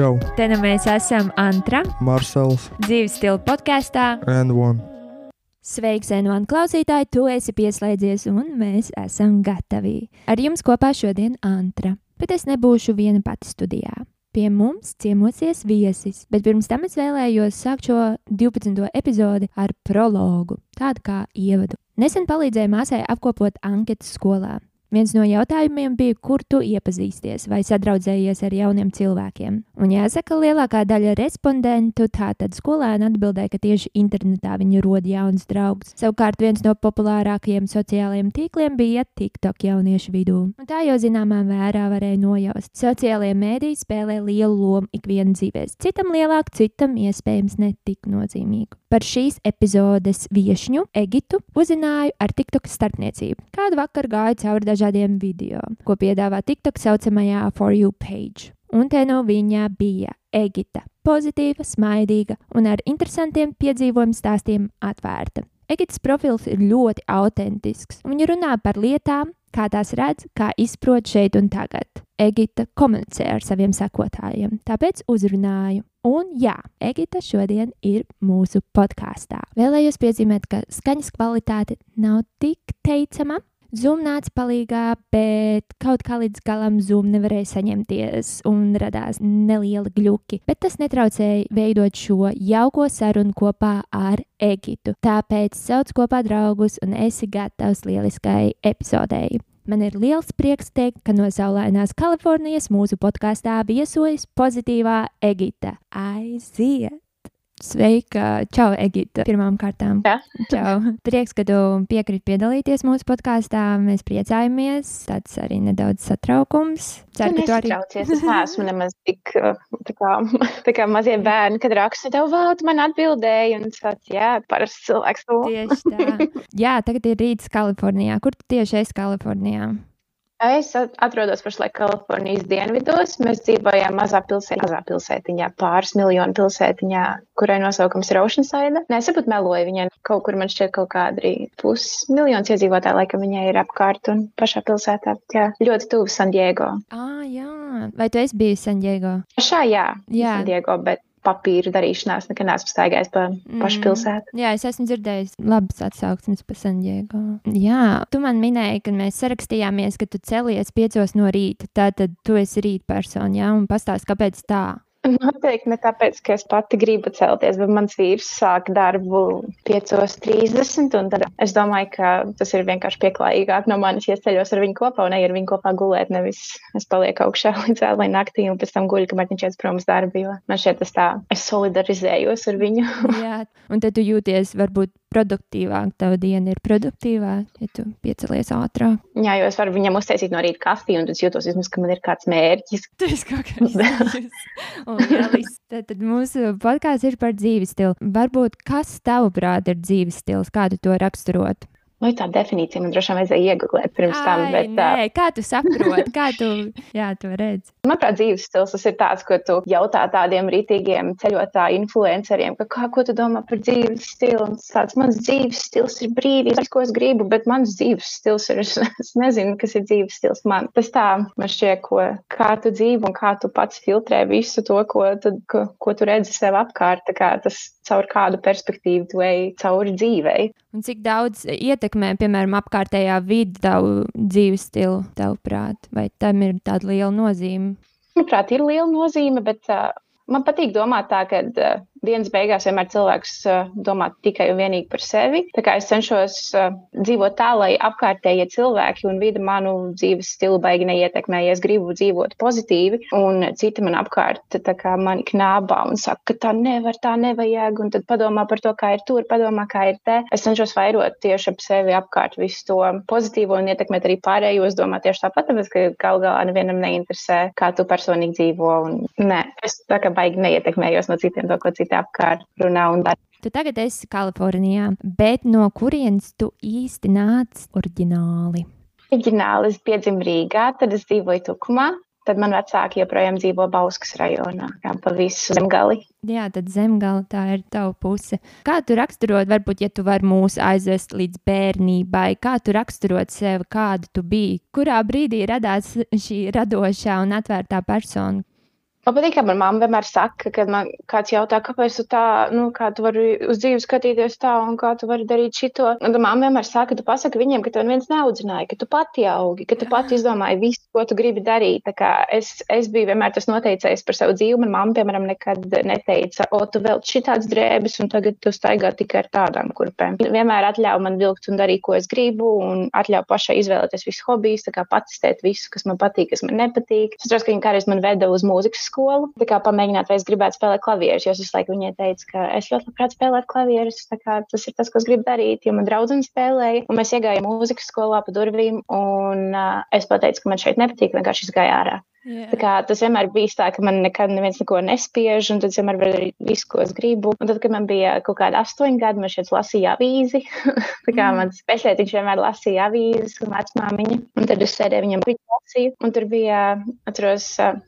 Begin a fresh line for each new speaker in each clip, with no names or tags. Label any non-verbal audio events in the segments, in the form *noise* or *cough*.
Čau! Te nu mēs esam Antra,
Marsels
dzīves stila podkāstā.
and One.
Sveiks, Enovan klausītāji, tu esi pieslēdzies un mēs esam gatavi. Ar jums kopā šodien Antra, bet es nebūšu viena pati studijā. Pie mums ciemosies viesis, bet pirms tam es vēlējos sākt šo 12. epizodi ar prologu, tādu kā ievadu. Nesen palīdzēju māsai apkopot anketas skolā. Viens no jautājumiem bija, kur tu iepazīsties vai sadraudzējies ar jauniem cilvēkiem. Un jāsaka, lielākā daļa respondentu tātad skolēni atbildēja, ka tieši internetā viņi rod jaunus draugus. Savukārt viens no populārākajiem sociālajiem tīkliem bija TikTok jauniešu vidū. Un tā jau zināmā mērā varēja nojaust. Sociālajie mēdīji spēlē lielu lomu ikvienam dzīvēs. Citam lielāku, citam iespējams netik nozīmīgu. Par šīs epizodes viesņu Egitu uzzināju ar TikTok starpniecību. Kādu vakaru gāju cauri dažādiem video, ko piedāvā TikTok saucamajā For You page. Un te no viņa bija Egita. Pozitīva, smaidīga un ar interesantiem piedzīvojumu stāstiem atvērta. Egitas profils ir ļoti autentisks. Viņa runā par lietām, kā tās redz, kā izprot šeit un tagad. Egita komunicē ar saviem sekotājiem, tāpēc uzrunāju. Un jā, Egita šodien ir mūsu podkāstā. Vēlējos piezīmēt, ka skaņas kvalitāte nav tik teicama. Zoom nāca palīdzīgā, bet kaut kā līdz galam Zoom nevarēja saņemties un radās nelieli gļuki. Bet tas netraucēja veidot šo jauko sarunu kopā ar Egitu. Tāpēc sauc kopā draugus un esi gatavs lieliskai epizodei. Man ir liels prieks teikt, ka no saulainās Kalifornijas mūsu podkāstā viesojas pozitīvā Egita. Aiziet! Sveika! Čau, Egita! Čau! Prieks, ka tu piekriti piedalīties mūsu podkāstā. Mēs priecājamies. Tāds arī nedaudz satraukums. Ceru, ka tu arī.
Nesatraucies, es neesmu nemaz tik uh, tā kā, *laughs* tā kā mazie bērni, kad raksta tev vārdu, man atbildēja, un es tāds, jā, parasts cilvēks.
Tieši tā. *laughs* Jā, tagad ir rīts Kalifornijā. Kur tu tieši esi Kalifornijā?
Es at- atrodos pašlaik Kalifornijas dienvidos. Mēs dzīvojam mazā pilsētiņā, mazā pilsētiņā, pāris miljonu pilsētiņā, kurai nosaukums ir Oceanside. Nē, es varbūt meloju viņai. Kaut kur man šķiet kaut kādi arī pusmiljons iedzīvotāji, laikam viņai ir apkārt un pašā pilsētā. Jā, ļoti tuvu San Diego.
Ah, jā. Vai tu esi bijis Sandiego?
Pašā, jā,
Jā.
San Diego, bet papīru darīšanās nekad neesmu staigājis pa pašu
Mm.
pilsētu.
Jā, es esmu dzirdējis labas atsauksmes par Sandiego. Jā, tu man minēji, kad mēs sarakstījāmies, ka tu celies piecos no rīta. Tātad tu esi rītpersona, jā, un pastāst, kāpēc tā.
Noteikti ne tāpēc, ka es pati gribu celties, bet mans vīrs sāk darbu 5.30. un Tad es domāju, ka tas ir vienkārši pieklājīgāk no manis, ja ceļos ar viņu kopā un eju ar viņu kopā gulēt. Nevis es palieku augšā *laughs* līdz vēlai naktī un pēc tam guļu, kamēr viņš iet prom uz darbu. Man šķiet, tas tā, es solidarizējos ar viņu.
Jā, un tad tu jūties varbūt produktīvāk. Tava diena ir produktīvāka, ja tu piecelies ātrāk.
Jā, jo es varu viņam uztaisīt no rīta kafiju, un es jūtos, vismaz, ka man ir kāds mērķis.
Tas kaut kā izdarījis. Un lieliski. Tad, tad mūsu podkāsts ir par dzīves stilu. Varbūt kas tavuprāt ir dzīves stils, kā tu to raksturot?
Nu, tā definīcija man droši vien vajadzēja iegūt pirms tam.
Ai,
Bet,
nē, kā tu saproti, kā tu *laughs* jā, to redzi?
Manuprāt, dzīves stils tas ir tāds, ko tu jautā tādiem rītīgiem ceļotāju influenceriem, ka kā, ko tu domā par dzīves stilu. Un tāds, mans dzīves stils ir brīvība, ko es gribu, bet mans dzīves stils ir, *laughs* es, es nezinu, kas ir dzīves stils man. Tas tā, man šķiet, ko, kā tu dzīvo un kā tu pats filtrē visu to, ko tu, ko, ko tu redzi sev apkārt, tā kā tas caur kādu perspektīvu tu ej cauri dzīvei.
Un cik daudz ietekmē, piemēram, apkārtējā vidi tavu dzīves stilu, tavuprāt, vai tam ir tāda liela nozīme?
Manuprāt, ir liela nozīme, bet uh, man patīk domāt tā, ka uh, dienas beigās vienmēr cilvēks domā tikai un vienīgi par sevi. Tā kā es cenšos dzīvot tā, lai apkārtējie cilvēki un vidi manu dzīves stilu baigi neietekmē. Ja es gribu dzīvot pozitīvi, un citi man apkārt mani knābā un saka, ka tā nevar, tā nevajag, un tad padomā par to, kā ir tur, padomā, kā ir te. Es cenšos vairot tieši ap sevi apkārt visu to pozitīvo un ietekmēt arī pārējos, domāt tieši tāpat, tāpēc, ka gal galā nevienam neinteresē, kā tu personīgi dzīvo. Un, nē, es tā kā baigi neietekmējos no citiem to, ko citi apkārt runā un dara.
Tu tagad esi Kalifornijā, bet no kurienes tu īsti nāc oriģināli?
Oriģināli es piedzimu Rīgā, tad es dzīvoju Tukumā. Tad man vecāki joprojām dzīvo Bauskas rajonā, kā pa visu zemgali.
Jā, tad zemgala tā ir tava puse. Kā tu raksturot, varbūt, ja tu vari mūs aizvest līdz bērnībai, kā tu raksturot sevi, kāda tu biji, kurā brīdī radās šī radošā un atvērtā persona?
Man patīk, ka manā mamma vienmēr saka, kad man kāds jautā, kāpēc tu tā, nu, kā tu vari uz dzīvi skatīties tā un kā tu vari darīt šito. Un mamma vienmēr saka, tu pasaki viņiem, ka tev neviens neaudzināja, ka tu pati augi, ka tu pati izdomāji visu, ko tu gribi darīt. Tā kā es, es biju vienmēr tas noteicējis par savu dzīvi. Manā mamma, piemēram, nekad neteica, o, tu vēl šitāds drēbes un tagad tu staigā tikai ar tādām kurpēm. Vienmēr atļauj man vilkt un darīt, ko es gribu un atļauj pašai izvēlēties visus hobijus, tā kā patestēt visu, kas man patīk, kas man nepatīk. Es saprotu, ka viņa kādreiz man veda uz mūzikas skolu. Tā kā pamēģināt, vai es gribētu spēlēt klavierus, jo es visu laiku viņai teicu, ka es ļoti labprāt spēlētu klavierus. Tas ir tas, ko es gribu darīt, jo man draudzene spēlēja. Un mēs iegājām mūzikas skolā pa durvīm, un uh, es pateicu, ka man šeit nepatīk, vienkārši izgāju ārā. Yeah. Tas vienmēr bija tā, ka man nekad neviens neko nespiež, un tad es vienmēr varu darīt visu, ko es gribu. Un tad, kad man bija kaut kāda astoņi gadi, man šeit lasīja avīzi. *laughs* tā kā mm. mans pēcētiņš vienmēr lasīja avīzes, un vecmāmiņa. Un tad es sēdēju viņam lasīju, un tur bija, atceros,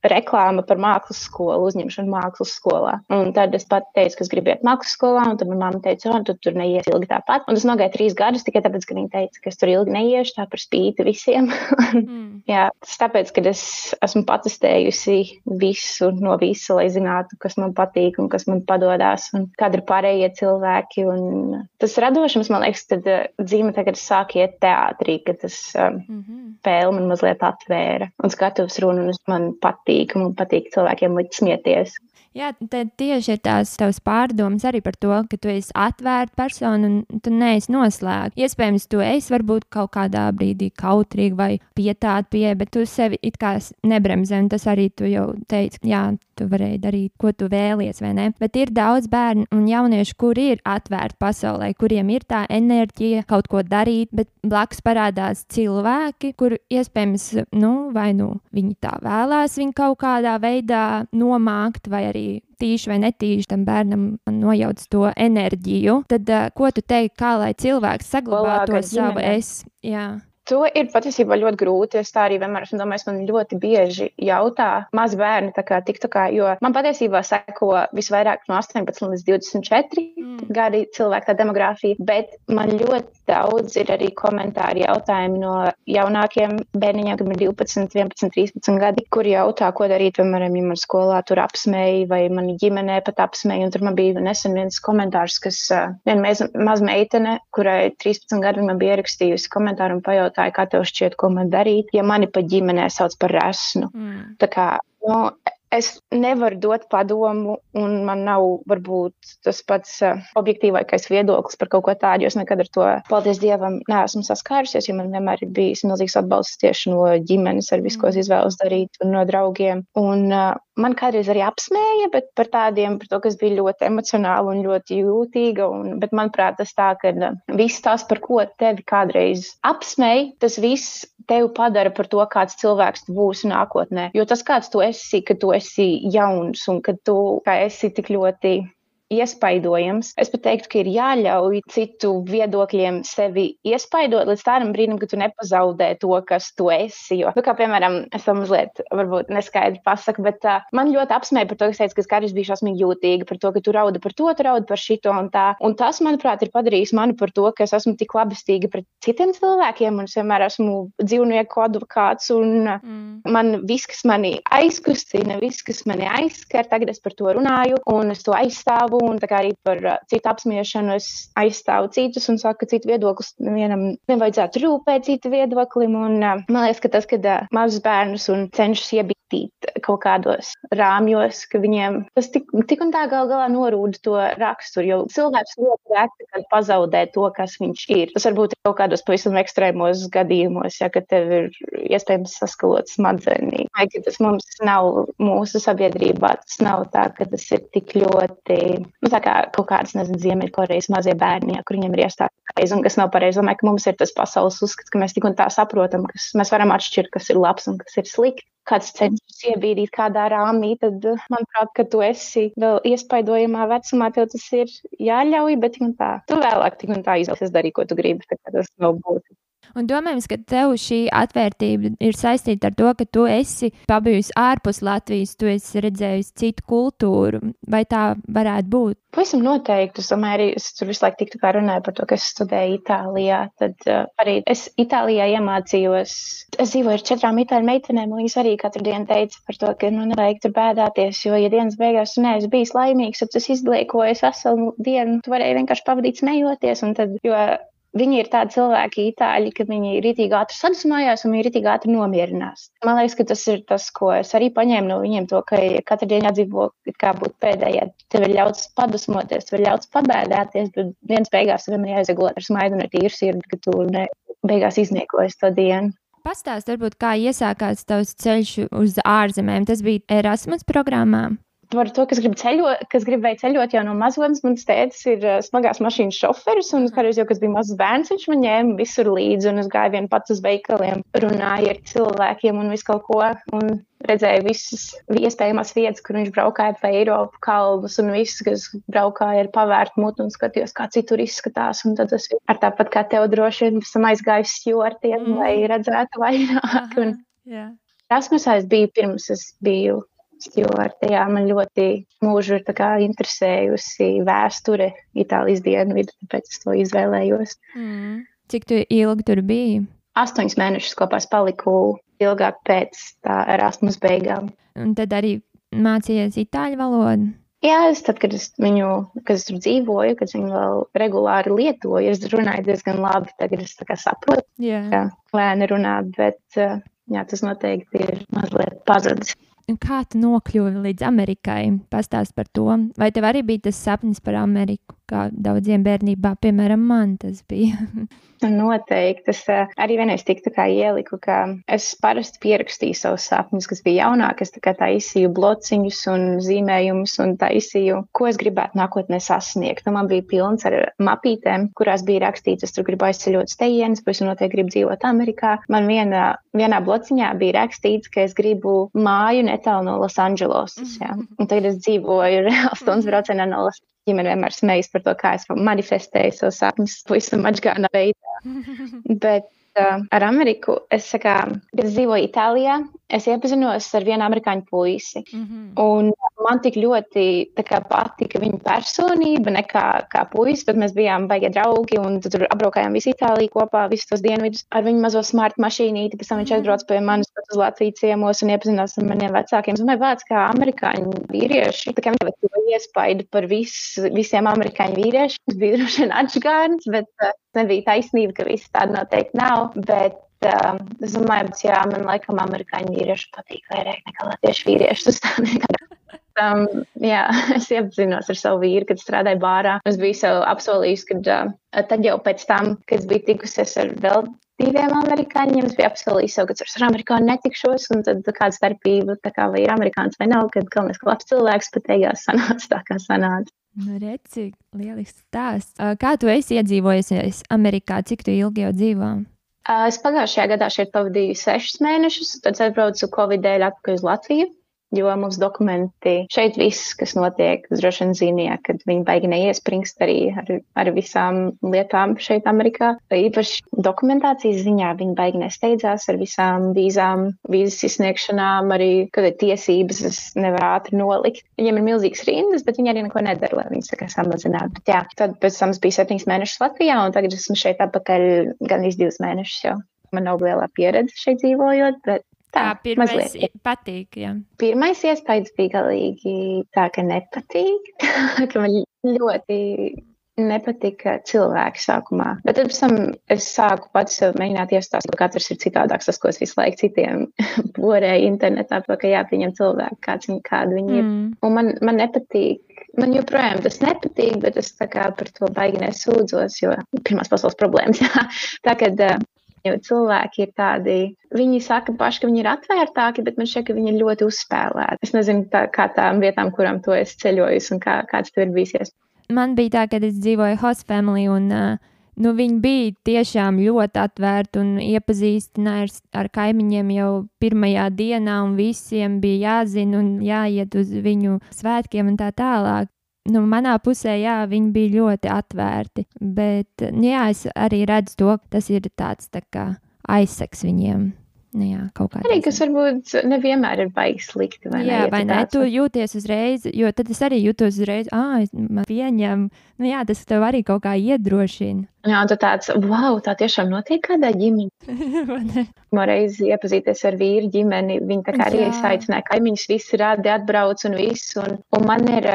reklāma par mākslas skolu, uzņemšanu mākslas skolā. Un tad es pat teicu, ka es gribu iet mākslas skolā, un tad manā mamma teica, o, tu tur neies ilgi tāpat. Un tas nogāja trīs gadus tikai tāpēc, ka viņa teica, ka es tur ilgi neiešu, tā par spīti visiem. *laughs* mm. Jā, tas tāpēc, ka es esmu esmu patestējusi visu no visa, lai zinātu, kas man patīk un kas man padodas, un kādi ir pārējie cilvēki. Un tas radošums, man liekas, tad eh, dzīve tagad sāk iet teātrī, ka tas um, mm -hmm. spēle man mazliet atvēra un skatuves runa, un man patīk, un man patīk cilvēkiem likt smieties.
Jā, tad tieši ir tās tavas pārdomas arī par to, ka tu esi atvērta persona un tu neesi noslēgta. Iespējams, tu esi varbūt kaut kādā brīdī kautrīga vai pietāta pie, bet tu sevi it kā nebremzē, un tas arī tu jau teici, jā, tu varēji darīt, ko tu vēlies, vai ne? Bet ir daudz bērnu un jauniešu, kuri ir atvērti pasaulē, kuriem ir tā enerģija kaut ko darīt, bet blakus parādās cilvēki, kuru iespējams, nu, vai nu viņi tā vēlās viņu kaut kādā veidā nomākt, vai arī arī tīši vai netīši tam bērnam nojauc to enerģiju, tad uh, ko tu teiksi, kā lai cilvēks saglabā to savu es? Jā.
To ir patiesībā ļoti grūti. Es tā arī vienmēr esmu domājis, man ļoti bieži jautā mazi bērni, kā TikTokā, jo man patiesībā seko visvairāk no 18 līdz 24 mm. gadi cilvēku tā demogrāfija, bet man ļoti daudz ir arī komentāri jautājumi no jaunākiem bērniņiem, kam ir 12, 11, 13 gadi, kuri jautā, ko darīt, piemēram, ja man skolā tur apsmēja vai man ģimenē pat apsmēja. Un tur man bija nesen viens komentārs, kas viena maz, maz meitene, kurai 13 gadi man bija ierakstījusi komentāru un pajautā, jautāja, kā tev šķiet, ko man darīt, ja mani pa ģimenē sauc par resnu. Mm. Tā kā, nu, es nevaru dot padomu, un man nav varbūt tas pats uh, objektīvākais viedoklis par kaut ko tādu, es nekad ar to, paldies Dievam, neesmu saskārusies, jo man vienmēr ir bijis milzīgs atbalsts tieši no ģimenes, ar visu, ko es mm. izvēlos darīt, un no draugiem. Un, uh, man kādreiz arī apsmēja, bet par tādiem, par to, kas bija ļoti emocionāli un ļoti jūtīga. Un, bet, manuprāt, tas tā, ka viss tas, par ko tevi kādreiz apsmēja, tas viss tevi padara par to, kāds cilvēks tu būsi nākotnē. Jo tas, kāds tu esi, kad tu esi jauns un kad tu esi tik ļoti iespaidojams. Es pat teiktu, ka ir jāļauj citu viedokļiem sevi iespaidot līdz tādam brīdim, ka tu nepazaudē to, kas tu esi. Jo, nu, kā piemēram, es tam mazliet varbūt neskaidri pasaku, bet uh, man ļoti apsmēja par to, ka teica, ka Skaris bija šausmīgi jūtīga par to, ka tu raudi par to, tu raudi par šito un tā. Un tas, manuprāt, ir padarījis mani par to, ka es esmu tik labestīga pret citiem cilvēkiem un es vienmēr esmu dzīvnieku advokāts un mm. man viss, kas mani aizkustina, viss, kas mani aizskar, tagad es par to runāju un es to aizstāvu un arī par citu apsmiešanu es aizstāvu citus un saku, ka citu viedoklis vienam nevajadzētu rūpēt citu viedoklim. Un, man liekas, ka tas, kad mazus bērnus un cenšas iebīt kaut kādos rāmjos, ka viņiem tas tik, tik un tā gal galā norūda to raksturu, jo cilvēks ļoti reti pazaudē to, kas viņš ir. Tas varbūt ir kaut kādos pavisam ekstrēmos gadījumos, ja, kad tev ir iespējams saskalot smadzenī. Vai tas mums nav mūsu sabiedrībā, tas nav tā, ka tas ir tik ļoti, nu tā kā kaut kāds, nezinu, Ziemeļkorejas mazie bērni, ja, kur viņiem ir iestāta pareizi un kas nav pareizi. Domāju, ka mums ir tas pasaules uzskats, ka mēs tik un tā saprotam, kas mēs varam atšķirt, kas ir labs un kas ir slikti kāds cenšas iebīdīt kādā rāmī, tad, manuprāt, ka tu esi vēl iespaidojamā vecumā, tev tas ir jāļauj, bet tā, tu vēlāk tik un tā izvēlēsies darīt, ko tu gribi. Tas nav būtiski.
Un domājams, ka tev šī atvērtība ir saistīta ar to, ka tu esi pabijusi ārpus Latvijas, tu esi redzējusi citu kultūru. Vai tā varētu būt?
Pavisam noteikti. Es domāju, arī es tur visu laiku tiktu runāju par to, ka es studēju Itālijā. Tad uh, arī es Itālijā iemācījos. Es dzīvoju ar četrām itāļu meitenēm, un viņas arī katru dienu teica par to, ka nu, nevajag tur bēdāties, jo, ja dienas beigās tu neesi bijis laimīgs, tad tas izliekojas veselu dienu, tu varēji vienkārši pavadīt smejoties. Tad, jo Viņi ir tādi cilvēki, itāļi, ka viņi rītīgi ātri sadusmojās un viņi rītīgi ātri nomierinās. Man liekas, ka tas ir tas, ko es arī paņēmu no viņiem, to, ka katru dienu jādzīvo kā būtu pēdējā. Tev ir ļauts padusmoties, tev ir ļauts pabēdāties, bet viens beigās tev ir jāizgulēt ar smaidu un ar tīru sirdi, ka tu ne, beigās izniekojies to dienu.
Pastāst, varbūt, kā iesākās tavs ceļš uz ārzemēm. Tas bija Erasmus programmā
par to, kas grib ceļot, kas gribēja ceļot jau no mazotnes. Mans tēvs ir uh, smagās mašīnas šoferis, un kādreiz jau, kad bija mazs bērns, viņš man ņēma visur līdzi, un es gāju vien pats uz veikaliem, runāju ar cilvēkiem un visu kaut ko. Un redzēju visas iespējamās vietas, kur viņš braukāja pa Eiropu kalnus un viss, kas braukāja ar pavērtu mutu un skatījos, kā citur izskatās. Un tad es ar tāpat kā tev droši vien esam aizgājis stjortiem, mm. lai redzētu vairāk. Un, yeah. Tas mums aiz bija pirms es biju jo ar tajā man ļoti mūžu ir interesējusi vēsture Itālijas dienvidu, tāpēc es to izvēlējos.
Mm. Cik tu ilgi tur biji?
Astoņus mēnešus kopā paliku ilgāk pēc Erasmus beigām.
Un tad arī mācījies itāļu valodu?
Jā, es tad, kad es viņu, kad es tur dzīvoju, kad viņu vēl regulāri lietoju, es runāju diezgan labi. Tagad es saprotu, yeah. kā lēni runāt, bet jā, tas noteikti ir mazliet pazudis.
Kā tu nokļuvi līdz Amerikai? Pastāst par to. Vai tev arī bija tas sapnis par Ameriku, kā daudziem bērnībā, piemēram, man tas bija? *laughs*
Noteikti. Es uh, arī vienreiz tiktu kā ieliku, ka es parasti pierakstīju savus sapņus, kas bija jaunāk. Es tā taisīju blociņus un zīmējumus un taisīju, ko es gribētu nākotnē sasniegt. Nu, man bija pilns ar mapītēm, kurās bija rakstīts, es tur gribu aizceļot stejienas, bet es noteikti gribu dzīvot Amerikā. Man vienā, vienā blociņā bija rakstīts, ka es gribu māju netālu no Losandželosas. Tagad es dzīvoju *laughs* stundas braucienā no Los ģimene vienmēr smejas par to, kā es manifestēju savus sapņus, pavisam maģgānā veidā. *laughs* Bet uh, ar Ameriku es, kā, kad es dzīvoju Itālijā, es iepazinos ar vienu amerikāņu puisi. Mm -hmm. Un man tik ļoti kā, patika viņa personība, ne kā, kā puisis, bet mēs bijām baigi draugi un tur apbraukājām visu Itāliju kopā, visus tos dienvidus ar viņu mazo smart mašīnīti. Pēc tam viņš mhm. aizbrauca pie manis uz Latvijas ciemos un iepazinās ar maniem vecākiem. Es domāju, vārds kā amerikāņu vīrieši, tā kā viņi to iespaidu par vis, visiem amerikāņu vīriešiem. Tas bija droši vien atšķirīgs, bet uh, nebija taisnība, ka visi tādi noteikti nav. Bet, uh, es domāju, ka jā, man laikam amerikāņu vīrieši patīk vairāk nekā latviešu nekā. Um, jā, *laughs* es iepazinos ar savu vīru, kad strādāju bārā. Es biju sev apsolījis, ka uh, tad jau pēc tam, kad es biju tikusies ar vēl diviem amerikāņiem, es biju apsolījis ka ar amerikāņu netikšos. Un tad kāda starpība, tā kā vai ir amerikānis vai nav, kad galvenais, ka labs cilvēks pat beigās sanāca tā, kā sanāca.
Nu, redz, cik lielisks stāsts. Kā tu esi iedzīvojusies Amerikā? Cik tu ilgi jau dzīvo?
Es pagājušajā gadā šeit pavadīju sešus mēnešus, tad atbraucu Covid dēļ atpakaļ uz Latviju jo mums dokumenti šeit viss, kas notiek, droši vien zināja, ka viņi baigi neiespringst arī ar, ar visām lietām šeit Amerikā. Īpaši dokumentācijas ziņā viņi baigi nesteidzās ar visām vīzām, vīzas izsniegšanām, arī, kad ir tiesības, es nevaru ātri nolikt. Viņiem ir milzīgs rindas, bet viņi arī neko nedara, lai viņas tā kā samazinātu. Bet jā, tad pēc tam es biju septiņas mēnešus Latvijā, un tagad esmu šeit atpakaļ gan iz divus mēnešus jau. Man nav lielā pieredze šeit dzīvojot, bet
Tā, pirmais mazliet. patīk. Jā.
Pirmais iespējas bija galīgi tā, ka nepatīk, *laughs* ka man ļoti nepatika cilvēki sākumā. Bet tad tam es sāku pats sev mēģināt iestāstīt, ka katrs ir citādāks, tas, ko es visu laiku citiem *laughs* porēju internetā, to, ka jāpieņem cilvēki, kāds viņi, kādi viņi ir. Mm. Un man, man nepatīk. Man joprojām tas nepatīk, bet es par to baigi nesūdzos, jo pirmās pasaules problēmas. *laughs* tā kā Jo cilvēki ir tādi, viņi saka paši, ka viņi ir atvērtāki, bet man šķiet, ka viņi ir ļoti uzspēlēti. Es nezinu, tā, kā tām vietām, kurām to es ceļoju, un kā, kāds tur ir bijis.
Man bija tā, kad es dzīvoju host family, un nu, viņi bija tiešām ļoti atvērti un iepazīstināja ar, ar kaimiņiem jau pirmajā dienā, un visiem bija jāzina un jāiet uz viņu svētkiem un tā tālāk. Nu, manā pusē, jā, viņi bija ļoti atvērti. Bet, nu, jā, es arī redzu to, ka tas ir tāds tā kā aizseks viņiem. Nu, jā, kaut kā
Arī, kas varbūt nevienmēr ir baigi slikti. Vai
jā,
ne, ja
vai
tāds-
Tu jūties uzreiz, jo tad es arī jūtos uzreiz, ah, man pieņemu. Nu, jā, tas tev arī kaut kā iedrošina.
Jā, un tu tāds, wow, tā tiešām notiek kādā ģimenē. *laughs* Reizi iepazīties ar vīru ģimeni, viņi tā kā arī
Jā.
aicināja kaimiņus, visi rādi atbrauc un viss. Un, un man ir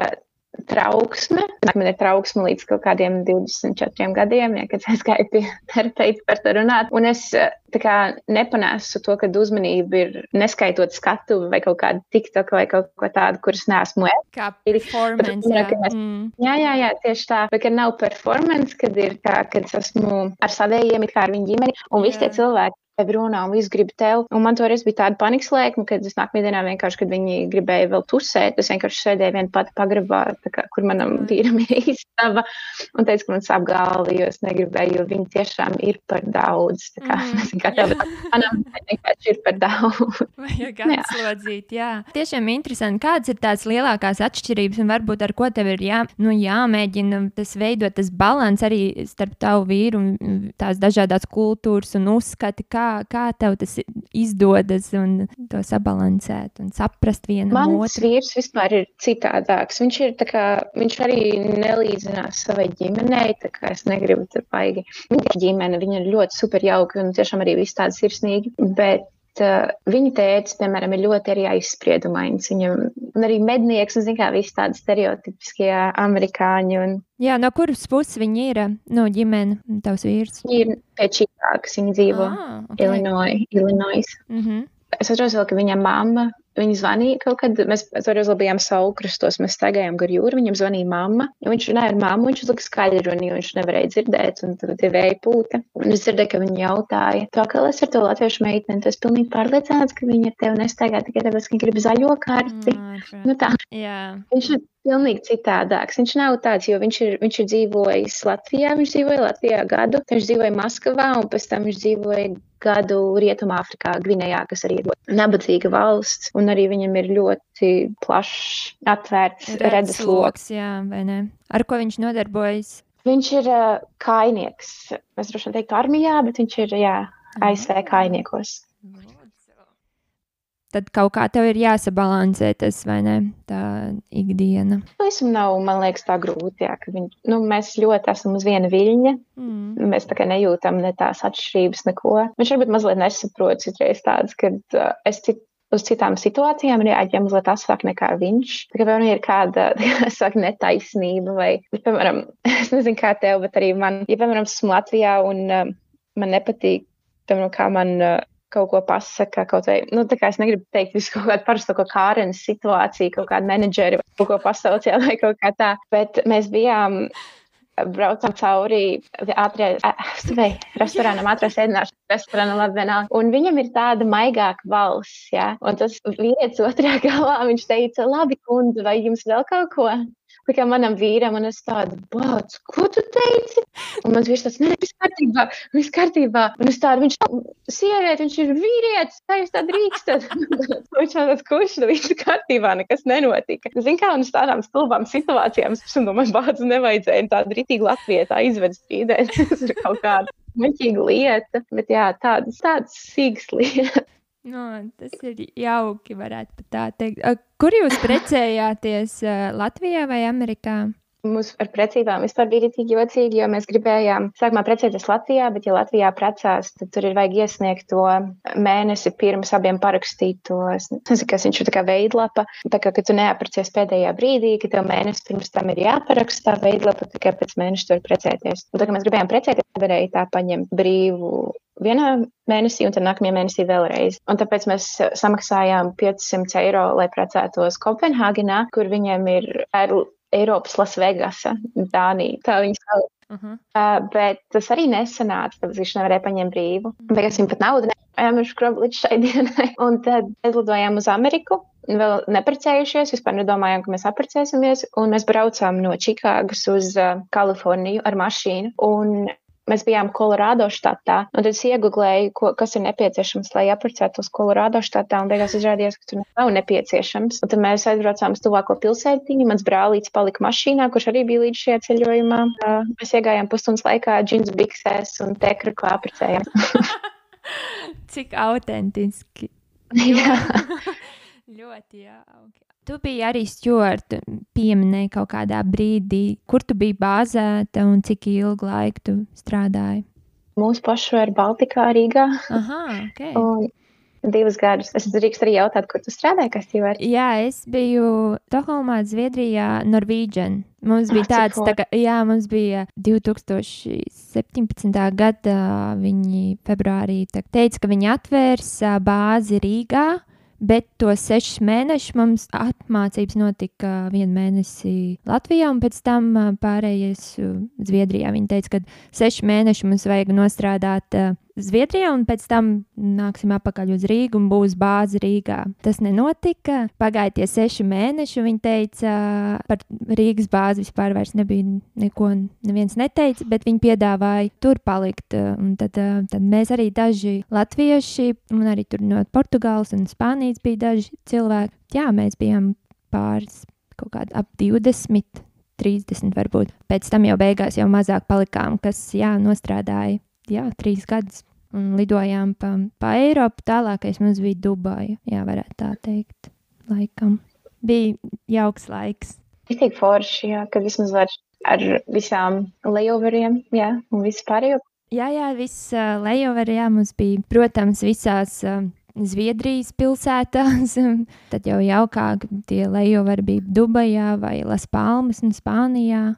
trauksme, man ir trauksme līdz kaut kādiem 24 gadiem, ja, kad es gāju pie *laughs* terapeita par to runāt. Un es tā kā nepanēsu to, ka uzmanība ir neskaitot skatu vai kaut kādu tiktok vai kaut ko tādu, kuras neesmu es.
Kā performance.
Bet,
Jā.
mēs-
Mm.
Jā, jā, jā, tieši tā. Bet, kad nav performance, kad ir tā, kad es esmu ar saviem, it kā ar viņu ģimeni, un visi tie
Jā.
cilvēki runā un viss grib tev. Un man toreiz bija tāda panikas lēkme, kad es nākamajā dienā vienkārši, kad viņi gribēja vēl tusēt, es vienkārši sēdēju viena pati pagrabā, kā, kur manam
Ai.
vīram *laughs* ir istaba, un teicu, ka man sāp galva, jo es negribēju, jo viņi tiešām ir par daudz. Tā kā, *laughs* es nezinu, kā tev, manam vienkārši ir par daudz. *laughs*
Vajag
Jā.
atslodzīt, jā. Tiešām interesanti, kādas ir tās lielākās atšķirības un varbūt ar ko tev ir jā, nu, jāmēģina tas veidot, tas balans arī starp tavu vīru un mm, tās dažādās kultūras un uzskati, kā, kā tev tas izdodas un to sabalansēt un saprast vienam
Mans
otru.
vīrs vispār ir citādāks. Viņš, ir, tā kā, viņš arī nelīdzinās savai ģimenei. tā kā Es negribu tur baigi. Viņa ģimene, viņa ir ļoti superjauka un tiešām arī viss tāds sirsnīgi. Bet uh, viņa tēvs, piemēram, ir ļoti arī aizspriedumains. Viņam un arī mednieks, un zina, kā visi tādi stereotipiskie amerikāņi. Un
Jā, no kuras puses viņi ir? No ģimene, tavs vīrs.
viņi ir pēc šītākas, viņi dzīvo
Ah, okay.
Illinois. Illinois.
Mm -hmm.
Es atceros, ka viņa mamma, viņa zvanīja kaut kad, mēs toreiz vēl bijām saukrastos, mēs staigājām gar jūru, viņam zvanīja mamma. Viņš runāja ar mammu, viņš uzlika skaļi runu, jo viņš nevarēja dzirdēt, un tad tie vēja pūta. Un es dzirdēju, ka viņa jautāja, tā kā es ar to latviešu meiteni, tu esi pilnīgi pārliecināts, ka viņa ar tevi nestaigā tikai tāpēc, ka viņa grib zaļo karti. Nu tā,
Jā,
viņš ir pilnīgi citādāks. Viņš nav tāds, jo viņš ir, viņš ir dzīvojis Latvijā, viņš dzīvoja Latvijā gadu, viņš dzīvoja Maskavā, un pēc tam viņš dzīvoja gadu Rietumāfrikā, Gvinējā, kas arī ir ļoti nabadzīga valsts, un arī viņam ir ļoti plašs, atvērts redzesloks.
jā, vai ne? Ar ko viņš nodarbojas?
Viņš ir uh, kainieks. Es droši vien teiktu armijā, bet viņš ir, jā, ASV kainiekos.
Tad kaut kā tev ir jāsabalansē tas, vai ne? Tā ikdiena.
Visam nav, man liekas, tā grūti, jā, ka viņi, nu, mēs ļoti esam uz viena viļņa.
Mm.
Mēs tā kā nejūtam ne tās atšķirības, neko. Viņš varbūt mazliet nesaprot citreiz tādas, kad uh, es cit, uz citām situācijām reaģēju mazliet asāk nekā viņš. Tā kā man ir kāda, *laughs* saku, netaisnība vai, piemēram, *laughs* es nezinu kā tev, bet arī man, ja, piemēram, esmu Latvijā un uh, man nepatīk, piemēram, kā man uh, kaut ko pasaka, kaut vai, nu, tā kā es negribu teikt visu kaut kādu parasto kaut kārenes situāciju, kaut kādu menedžeri kaut ko pasauciet *laughs* vai kaut kā tā, bet mēs bijām braucam cauri ātrajai restorānam, ātrās ēdināšanas restorānam, labi vienalga. Un viņam ir tāda maigāka balss, jā. Un tas vīrietis otrā galā, viņš teica, labi, kundze, vai jums vēl kaut ko? Kā manam vīram, un es tādu, bāc, ko tu teici? Un mans vīrs tāds, nē, viss kārtībā, viss kārtībā. Un es tādu, viņš nav sieviete, viņš ir vīrietis, tā jūs tā drīkstat. *laughs* viņš man tāds, kurš, nu viss kārtībā, nekas nenotika. Zin kā, un uz tādām stulbām situācijām, es domāju, bāc, nevajadzēja tādu ritīgi latvietā izved strīdēt. *laughs* Tas ir kaut kāda muļķīga lieta, bet jā, tādas, tādas sīgas lietas.
No, tas ir jauki, varētu tā teikt. Kur jūs precējāties? Latvijā vai Amerikā?
Mums ar precībām vispār bija tik jocīgi, jo mēs gribējām sākumā precēties Latvijā, bet, ja Latvijā precās, tad tur ir vajag iesniegt to mēnesi pirms abiem parakstīt to, nezinu, kas viņš ir tā kā veidlapa. Tā kā, kad tu neaprecies pēdējā brīdī, ka tev mēnesi pirms tam ir jāparaksta tā veidlapa, tikai pēc mēneša tur precēties. Un tā kā mēs gribējām precēties, varēja tā paņemt brīvu vienā mēnesī, un tad nākamajā mēnesī vēlreiz. Un tāpēc mēs samaksājām 500 eiro, lai precētos Kopenhāgenā, kur viņiem ir Eiropas Lasvegasa, Dānija. Tā viņa sauc.
Uh -huh.
Uh, bet tas arī nesanāca, tāpēc viņš nevarēja paņemt brīvu. Beigās viņam pat naudu nevarēja skrobt līdz šai dienai. *laughs* Un tad aizlidojām uz Ameriku. Vēl neprecējušies, vispār nedomājām, ka mēs apprecēsimies. Un mēs braucām no Čikāgas uz uh, Kaliforniju ar mašīnu. Un mēs bijām Kolorādo štatā. Un tad es iegūlēju, kas ir nepieciešams, lai apprecētos Kolorādo štatā. Un beigās izrādījās, ka tur nav nepieciešams. Un tad mēs aizbraucām uz tuvāko pilsētiņu. Mans brālītis palika mašīnā, kurš arī bija līdz šajā ceļojumā. Mēs iegājām pusstundas laikā džins biksēs un tekru apprecējām. *laughs*
Cik autentiski. *laughs*
jā.
Ļoti jauki. Tu biji arī stūra, pieminēji kaut kādā brīdī, kur tu biji bāzēta un cik ilgu laiku tu strādāji.
Mūsu pašu ir Baltikā, Rīgā.
Aha, okay. *laughs*
Un divus gadus. Es drīkst arī jautāt, kur tu strādāji, kas tev ir?
Jā, es biju Stokholmā, Zviedrijā, Norvēģijā. Mums bija
Ah,
tāds, tā kā, jā, mums bija 2017. gada, viņi februārī tā, teica, ka viņi atvērs bāzi Rīgā. Bet tos sešus mēnešus mums apmācības notika vienu mēnesi Latvijā, un pēc tam pārējais Zviedrijā. Viņi teica, ka seši mēneši mums vajag nostrādāt ā, Zviedrijā, un pēc tam nāksim atpakaļ uz Rīgu un būs bāze Rīgā. Tas nenotika. Pagāja tie seši mēneši, un viņi teica, par Rīgas bāzi vispār nebija neko, neviens neteica, bet viņi piedāvāja tur palikt. Un tad, tad mēs arī daži latvieši, un arī tur no Portugāles un Spānijas bija daži cilvēki. Jā, mēs bijām pāris kaut kādi ap 20. 30 varbūt. Pēc tam jau beigās jau mazāk palikām, kas jā, nostrādāja jā, trīs gadus. Un lidojām pa, pa Eiropu. Tālākais mums bija Dubaja. Jā, varētu tā teikt. Laikam. Bija jauks laiks.
Tik forši, jā, ka vismaz var ar visām layoveriem, jā, un vispārējo.
Jā, jā, viss uh, lejover, jā, mums bija, protams, visās uh, Zviedrijas pilsētās. *laughs* Tad jau jaukāk tie lejoveri bija Dubajā vai Las Palmas un Spānijā.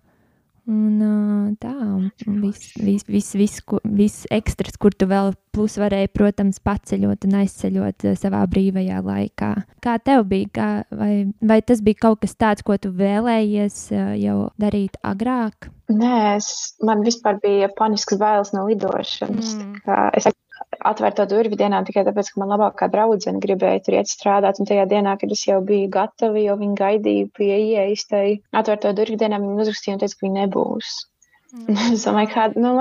Un uh, tā, un viss vis, vis, vis, viss ekstras, kur tu vēl plus varēji, protams, paceļot un aizceļot savā brīvajā laikā. Kā tev bija, kā, vai, vai tas bija kaut kas tāds, ko tu vēlējies jau darīt agrāk?
Nē, es, man vispār bija panisks bailes no lidošanas.
Mm.
Es atvēru to durvju dienā tikai tāpēc, ka man labākā draudzene gribēja tur iet strādāt. Un tajā dienā, kad es jau biju gatava, jau viņi gaidīja pie ieejas, tai atvēru to durvju dienā, viņi uzrakstīja un teica, ka viņi nebūs. *laughs* Es domāju, kāda nu,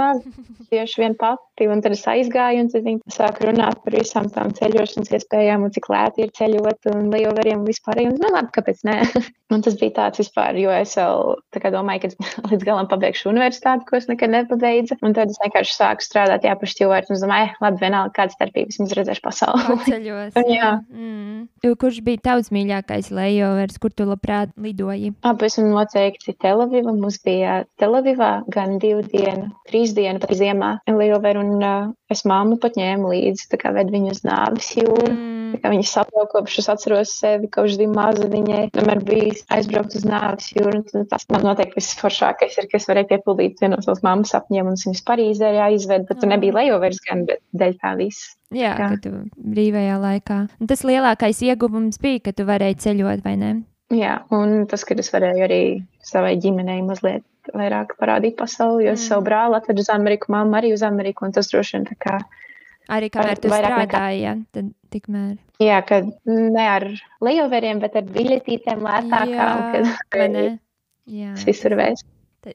tieši vien pati. Un tad es aizgāju, un tad viņi sāka runāt par visām tām ceļošanas iespējām, un cik lēti ir ceļot, un lejoveriem un vispār. Un, nu, labi, kāpēc nē? *laughs* un tas bija tāds vispār, jo es vēl domāju, ka *laughs* līdz galam pabeigšu universitāti, ko es nekad nepabeidzu. Un tad es vienkārši sāku strādāt, jā, par stūvārdu. Un es domāju, eh, labi, vienalga, kāda starpība, vismaz redzēšu pasauli.
Ceļos.
Jā.
Mm. Kurš bija tavs mīļākais lejovers, kur tu labprāt lidoji?
Pavisam noteikti Telaviva. Mums bija Telavivā gan divu dienu, trīs dienu pat ziemā Lielveru, un uh, es māmu pat ņēmu līdzi, tā kā ved viņu uz nāvis jūru.
Mm.
Viņa saprot, kopš es atceros sevi, kopš bija maza viņai, vienmēr bija aizbraukt uz nāvis jūru. Tas man noteikti viss foršākais ir, ka es varēju piepildīt vienu no savas mammas sapņiem, un es viņus Parīzē jāizved, bet tur nebija lejovers gan, bet dēļ tā viss.
Jā,
Jā.
brīvajā laikā. Un tas lielākais ieguvums bija, ka tu varēji ceļot, vai ne?
Jā, un tas, ka es varēju arī savai ģimenei mazliet vairāk parādīt pasauli, jo es
Mm.
savu brāli atvedu uz Ameriku, mammu arī uz Ameriku, un tas droši vien tā kā,
Arī kamēr tu
vairāk nekā-
strādāji, jā, tad tikmēr.
jā, ka ne ar lejoveriem, bet ar biļetītēm lētākām, kad *laughs*
Jā,
tas visur vēs.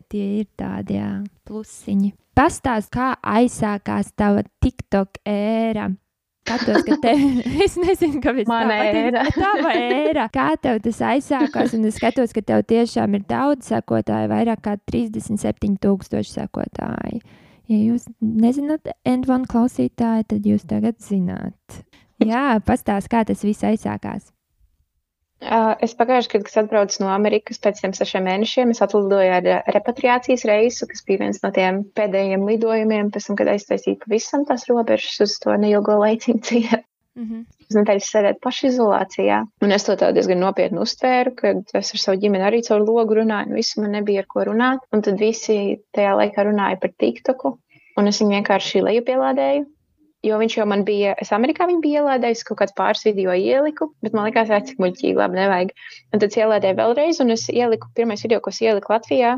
tie ir tādi, jā, plusiņi. Pastāst, kā aizsākās tava TikTok ēra? Skatos, ka tev, *laughs* es nezinu, kāpēc tā bet Tava ēra. Kā tev tas aizsākās? Un es skatos, ka tev tiešām ir daudz sekotāju, vairāk kā 37 tūkstoši sekotāji. Ja jūs nezināt, N1 klausītāji, tad jūs tagad zināt. Jā, pastāst, kā tas viss aizsākās.
Es pagājušajā gadā, kad atbraucu no Amerikas pēc tiem sešiem mēnešiem, es atlidoju ar uh, repatriācijas reisu, kas bija viens no tiem pēdējiem lidojumiem, pēc tam, kad aiztaisīju pavisam tās robežas uz to neilgo laiciņu ciet.
Mhm.
uz nedēļas sēdēt pašizolācijā. Un es to diezgan nopietni uztvēru, kad es ar savu ģimeni arī caur logu runāju, un visu man nebija ar ko runāt. Un tad visi tajā laikā runāja par TikToku, un es viņu vienkārši lejupielādēju. Jo viņš jau man bija, es Amerikā viņu biju ielādējis, kaut kāds pāris video ieliku, bet man ka cik muļķīgi, labi, nevajag. Un tad es ielādēju vēlreiz, un es ieliku, pirmais video, ko es ieliku Latvijā,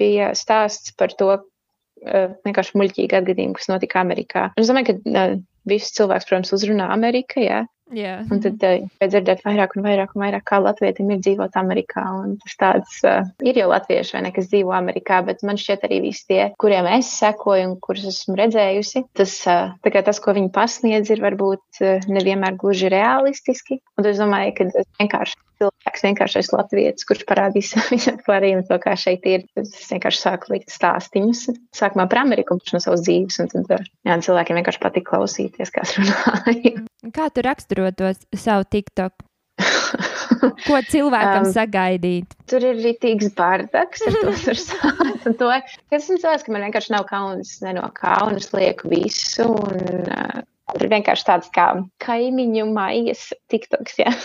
bija stāsts par to, uh, vienkārši muļķīgi atgadījumu, kas notika Amerikā. Un es domāju, ka uh, visus cilvēkus, protams, uzrunā Amerika, jā.
Jā.
Un tad uh, dzirdēt vairāk un vairāk un vairāk, kā latvietim ir dzīvot Amerikā. Un tas tāds uh, ir jau latvieši, vai ne, kas dzīvo Amerikā, bet man šķiet arī visi tie, kuriem es sekoju un kurus esmu redzējusi, tas, uh, tas ko viņi pasniedz, ir varbūt uh, nevienmēr gluži realistiski. Un es domāju, ka tas vienkārši cilvēks, vienkāršais latvietis, kurš parādīs *laughs* visam klāriem to, kā šeit ir. Es vienkārši sāku likt stāstīņus. Sākumā par Ameriku un no savas dzīves, un tad jā, cilvēkiem vienkārši patīk klausīties, kā es runāju. *laughs*
Kā tu raksturo to savu TikTok? *laughs* Ko cilvēkam um, sagaidīt?
Tur ir rītīgs bardaks, ar to tur sākt. *laughs* To, es cilvēks, ka man vienkārši nav kauns, ne no kaunas lieku visu. Un, uh, tur vienkārši tāds kā kaimiņu maijas TikToks, jā. *laughs*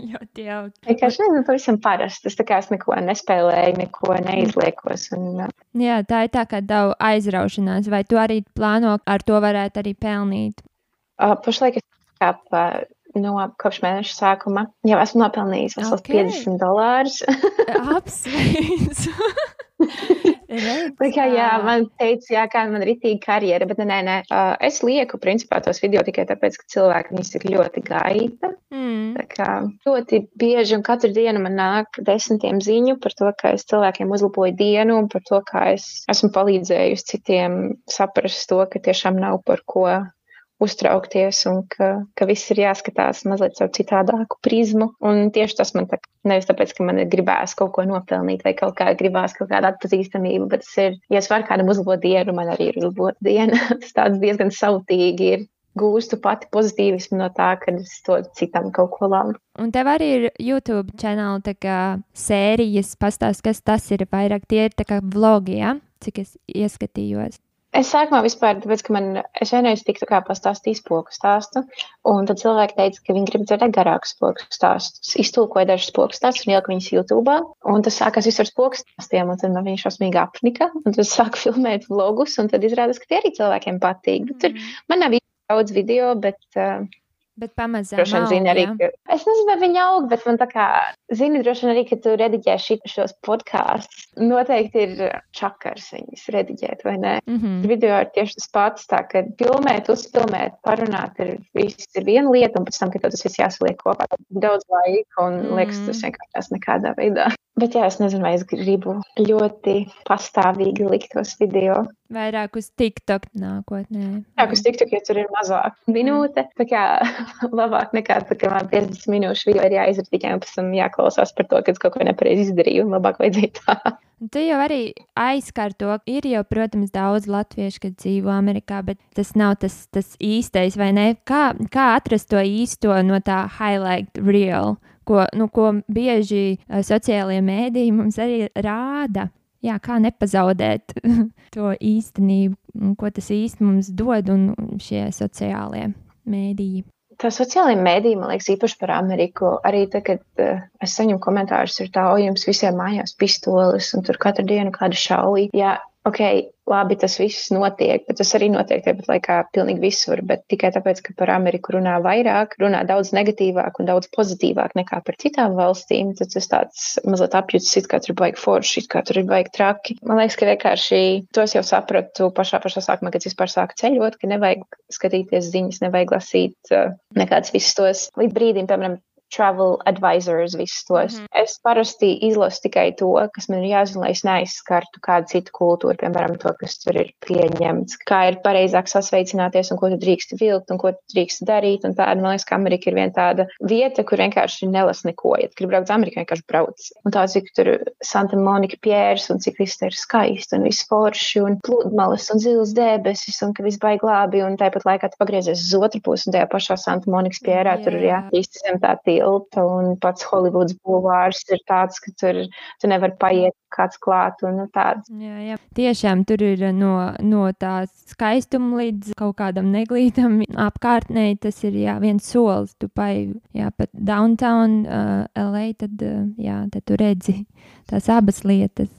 Ļoti jauki.
Vienkārši nezinu, pavisam parasti. Es tā kā es neko nespēlēju, neko neizliekos. Un, uh,
Jā, tā ir tā kā davu aizraušanās. Vai tu arī plāno ar to varētu arī pelnīt?
Uh, pašlaik es kā pa, no kopš mēneša sākuma jau esmu nopelnījis vesels okay. 50 dolārus. *laughs*
Apsveicu! *laughs*
kā, jā, man teica, jā, kā man ir rītīga karjera, bet nē, nē, es lieku principā tos video tikai tāpēc, ka cilvēki viņus tik ļoti gaida. Mm. Tā kā ļoti bieži un katru dienu man nāk desmitiem ziņu par to, ka es cilvēkiem uzlaboju dienu un par to, kā es esmu palīdzējusi citiem saprast to, ka tiešām nav par ko uztraukties un ka, ka viss ir jāskatās mazliet caur citādāku prizmu. Un tieši tas man tā, nevis tāpēc, ka man ir gribēs kaut ko nopelnīt vai kaut kā gribās kaut kādu atpazīstamību, bet tas ir, ja es varu kādam uzlabot dienu, man arī ir uzlabot diena. *laughs* tas tāds diezgan sautīgi ir. Gūstu pati pozitīvismu no tā, ka es to citam kaut ko labu.
Un tev arī ir YouTube kanāla, tā kā sērijas pastāst, kas tas ir vairāk. Tie ir tā kā vlogi, ja? cik es ieskatījos.
Es sākumā vispār, tāpēc, ka man, es vienreiz tiku kā pastāstījis poku stāstu, un tad cilvēki teica, ka viņi grib dzirdēt garākus poku stāstus. Iztulkoja dažus poku stāstus un ielika viņus YouTube, un tas sākās viss ar poku stāstiem, un tad man viņš šausmīgi apnika, un tad sāku *laughs* filmēt vlogus, un tad izrādās, ka tie arī cilvēkiem patīk. Bet tur mm. man nav daudz video, bet uh,
Bet pamazām.
Droši vien zina arī, ka. Es nezinu, vai viņi aug, bet man tā kā zini, droši vien arī, ka tu rediģē šos podkāstus. Noteikti ir čakars viņus rediģēt, vai ne? Mm -hmm. Video ir tieši tas pats, tā ka filmēt, uzfilmēt, parunāt ir viss ir viena lieta, un pēc tam, kad tas viss jāsaliek kopā, daudz laika un mm. liekas, tas vienkārši nekādā veidā. Bet jā, es nezinu, vai es gribu ļoti pastāvīgi likt tos video.
Vairāk uz TikTok nākotnē.
Jā, uz TikTok, ja tur ir mazāk minūte, tā kā *laughs* labāk nekā tā, ka man 50 minūšu video ir jāizrada tikai un pēc tam jāklausās par to, ka es kaut ko nepareizi izdarīju un labāk vajadzēja tā.
Tu jau arī aizskar to, ir jau, protams, daudz latviešu, kas dzīvo Amerikā, bet tas nav tas, tas īstais, vai ne? Kā, kā atrast to īsto no tā highlight reel? Ko, nu, ko bieži uh, sociālajie mēdīji mums arī rāda. Jā, kā nepazaudēt *laughs* to īstenību, ko tas īsti mums dod un šie sociālie mēdīji.
Tā sociālajā mēdī, man liekas, īpaši par Ameriku. Arī tagad, kad uh, es saņemu komentārus, ir tā, o, jums visiem mājās pistoles, un tur katru dienu kāda šauja. Jā, ok, labi, tas viss notiek, bet tas arī notiek tāpat laikā pilnīgi visur. Bet tikai tāpēc, ka par Ameriku runā vairāk, runā daudz negatīvāk un daudz pozitīvāk nekā par citām valstīm, tad tas tāds mazliet apjūts, it kā tur ir baigi forši, it kā tur ir baigi traki. Man liekas, ka vienkārši tos jau sapratu pašā pašā sākumā, kad es vispār sāku ceļot, ka nevajag skatīties ziņas, nevajag lasīt uh, nekādas visus tos līdz brīdim, piemēram, travel advisors, visus tos. Mm -hmm. Es parasti izlasu tikai to, kas man ir jāzina, lai es neaizskartu kādu citu kultūru, piemēram, to, kas tur ir pieņemts, kā ir pareizāk sasveicināties un ko tu drīkst vilkt un ko tu drīkst darīt. Un tāda, man liekas, ka Amerika ir viena tāda vieta, kur vienkārši nelas neko. Ja gribi braukt uz Ameriku, vienkārši brauc. Un tā, cik tur Santa Monika Pjērs un cik viss ir skaisti un viss forši un pludmales un zils debesis un ka viss baigi labi. Un tāpat laikā tu pagriezies uz otru pusi un tajā pašā Santa Monikas Pjērā yeah. tur ir jā, īsti zem tā tie tilta, un pats Holivuds bulvārs ir tāds, ka tur tu nevar paiet kāds klāt. Un, nu, tāds.
jā, jā. Tiešām tur ir no, no tā skaistuma līdz kaut kādam neglītam *laughs* apkārtnē. Tas ir jā, viens solis. Tu pai jā, pat downtown uh, LA, tad, uh, jā, tad tu redzi tās abas lietas.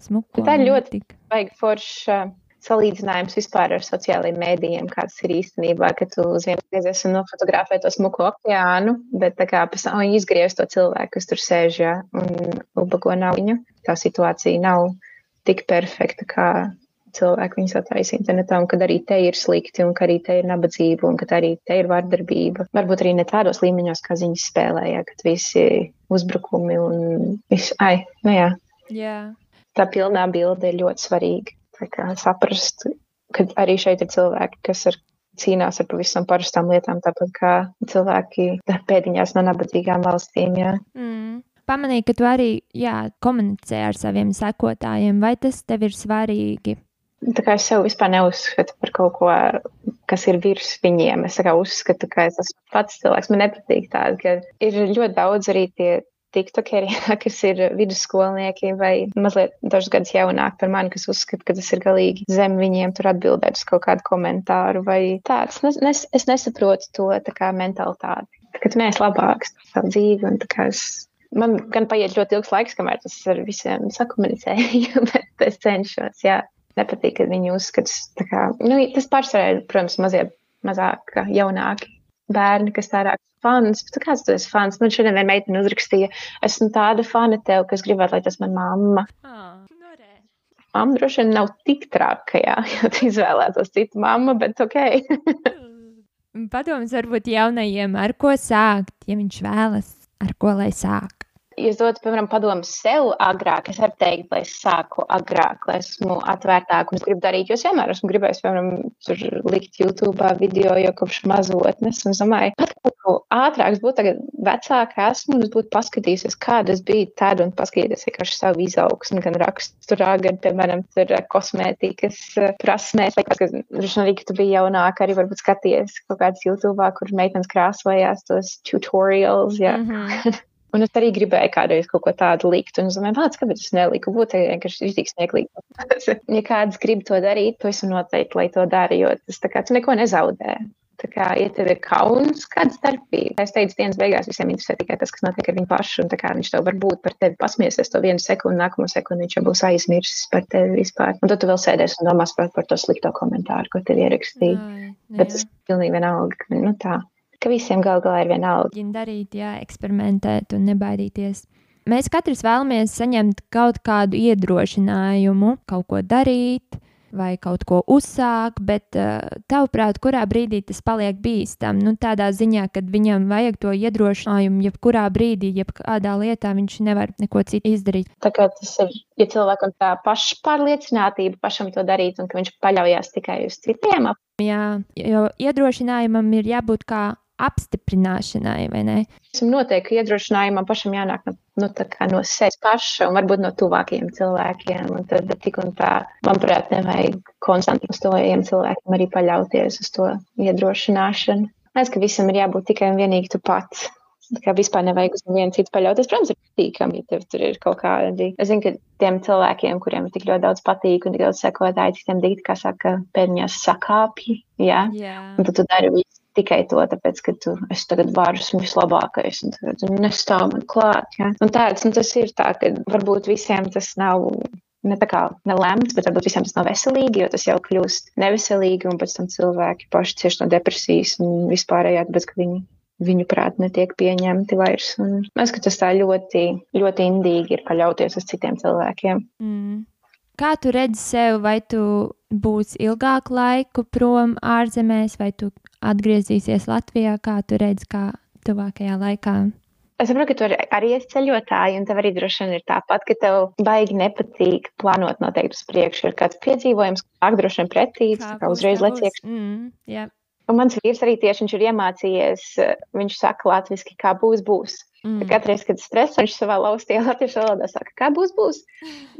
Smuku,
tā ir ļoti vajag forša salīdzinājums vispār ar sociālajiem mēdījiem, kāds ir īstenībā, ka tu uz vienu reizi esi nofotografējis to smuku okeānu, bet tā kā pēc tam izgriezt to cilvēku, kas tur sēž jā, un ubago nav viņu. Tā situācija nav tik perfekta, kā cilvēki viņus attaisa internetā, un kad arī te ir slikti, un ka arī te ir nabadzība, un ka arī te ir vardarbība. Varbūt arī ne tādos līmeņos, kā ziņas spēlēja, kad visi uzbrukumi un viss, ai, nu jā.
Yeah.
Tā pilnā bilde ir ļoti svarīga. Kā saprast, ka arī šeit ir cilvēki, kas ar cīnās ar pavisam parastām lietām, tāpat kā cilvēki pēdiņās no nabadzīgām valstīm. Jā.
Mm. Pamanīju, ka tu arī jā, komunicē ar saviem sekotājiem, vai tas tev ir svarīgi?
Tā kā es sev vispār neuzskatu par kaut ko, kas ir virs viņiem. Es uzskatu, ka es esmu pats cilvēks. Man nepatīk tāda, ka ir ļoti daudz arī tie tiktokeri, *laughs* kas ir vidusskolnieki vai mazliet dažus gadus jaunāki par mani, kas uzskata, ka tas ir galīgi zem viņiem tur atbildēt uz kaut kādu komentāru vai tāds. Es, nes, es nesaprotu to tā kā mentalitāti. Kad mēs labāks savu dzīvi un tā kā es man gan paiet ļoti ilgs laiks, kamēr tas ar visiem sakomunicēju, *laughs* bet es cenšos. Jā. Nepatīk, ka viņi uzskata, ka nu, tas pārsvarā ir, protams, mazie, mazāk jaunāki bērni, kas tā rāk fans. Bet kāds tu esi fans? Man šodien viena meitene uzrakstīja, esmu tāda fana tev, kas gribētu, lai tas man mamma. Oh, mamma droši vien nav tik trakajā, *laughs* ja tu izvēlētos citu mammu, bet ok. *laughs*
Padoms varbūt jaunajiem, ar ko sākt, ja viņš vēlas, ar ko lai sāk
ja es dotu, piemēram, padomu sev agrāk, es varu teikt, lai es sāku agrāk, lai esmu atvērtāk un es gribu darīt, jo es vienmēr esmu gribējis, piemēram, tur likt YouTube video jau kopš mazotnes. Un es domāju, pat kaut ātrāk, būtu tagad vecāka esmu un es būtu paskatījusies, kāda es biju tad un paskatīties vienkārši savu izaugsmu, gan raksturā, gan, piemēram, tur kosmētikas prasmēs. Liekas, ka droši vien arī, ka tu biji jaunāka, arī varbūt skaties kaut kādas YouTube, kur meitenes krāsojās tos tutorials, jā. Mm -hmm. *laughs* Un es arī gribēju kādreiz kaut ko tādu likt, un es domāju, kāpēc, kāpēc es neliku, būtu vienkārši iztīgs smieklīgi. *laughs* ja kāds grib to darīt, to es noteikti, lai to dara, jo tas tā kā tu neko nezaudē. Tā kā, ja tev ir kauns, kāda starpība? Es teicu, dienas beigās visiem interesē tikai tas, kas notiek ar viņu pašu, un kā viņš tev var būt par tevi pasmiesies to vienu sekundi, nākamo sekundi viņš jau būs aizmirsis par tevi vispār. Un tad tu vēl sēdēs un domās par, par to slikto komentāru, ko tev ierakstīja. Bet tas ir pilnīgi vienalga, nu tā ka visiem gal galā ir vienalga.
Viņa darīt, jā, eksperimentēt un nebaidīties. Mēs katrs vēlamies saņemt kaut kādu iedrošinājumu, kaut ko darīt, vai kaut ko uzsākt, bet uh, tavuprāt, kurā brīdī tas paliek bīstami? Nu, tādā ziņā, ka viņam vajag to iedrošinājumu, jebkurā brīdī, jebkādā lietā viņš nevar neko citu izdarīt.
Tā kā tas ir, ja cilvēkam tā pašpārliecinātība pašam to darīt, un ka viņš paļaujas tikai uz citiem.
Jā, jo iedrošinājumam ir jābūt kā apstiprināšanai, vai ne?
Esam noteikti iedrošinājumam pašam jānāk no, nu, no sevis paša un varbūt no tuvākajiem cilvēkiem. Un tad tik un tā, manuprāt, nevajag konstanti uz tojiem cilvēkiem arī paļauties uz to iedrošināšanu. Liekas, ka visam ir jābūt tikai un vienīgi tu pats. Kā vispār nevajag uz nevienu citu paļauties. Protams, ir patīkami, ja tev tur ir kaut kādi. Es zinu, ka tiem cilvēkiem, kuriem ir tik ļoti daudz patīk un tik daudz sekotāji, citiem dikti, kā saka, pēdiņās sakāpji. Jā, yeah. un tad tu dari visu tikai to, tāpēc, ka tu esi tagad varu, esmu vislabākais, un tagad nestāv man klāt. Ja? Un tāds, un tas ir tā, ka varbūt visiem tas nav. Ne tā kā nelēmts, bet varbūt visiem tas nav veselīgi, jo tas jau kļūst neveselīgi, un pēc tam cilvēki paši cieši no depresijas un vispārējā, tāpēc, ka viņi viņu prāt netiek pieņemti vairs. Un es domāju, ka tas tā ļoti, ļoti indīgi ir paļauties uz citiem cilvēkiem.
Mm. Kā tu redzi sevi, vai tu būsi ilgāku laiku prom ārzemēs, vai tu atgriezīsies Latvijā, kā tu redzi, kā tuvākajā laikā?
Es saprotu, ka tu arī esi ceļotāji, un tev arī droši vien ir tāpat, ka tev baigi nepatīk plānot noteikti uz priekšu. Ir kāds piedzīvojums, kā droši vien pretī, kā, uzreiz leciek.
Mm, yeah.
Un mans vīrs arī tieši viņš ir iemācījies, viņš saka latviski, kā būs, būs. Mm. Katru reizi, kad stress, viņš savā laustajā *laughs* latviešu valodā saka, kā būs, būs.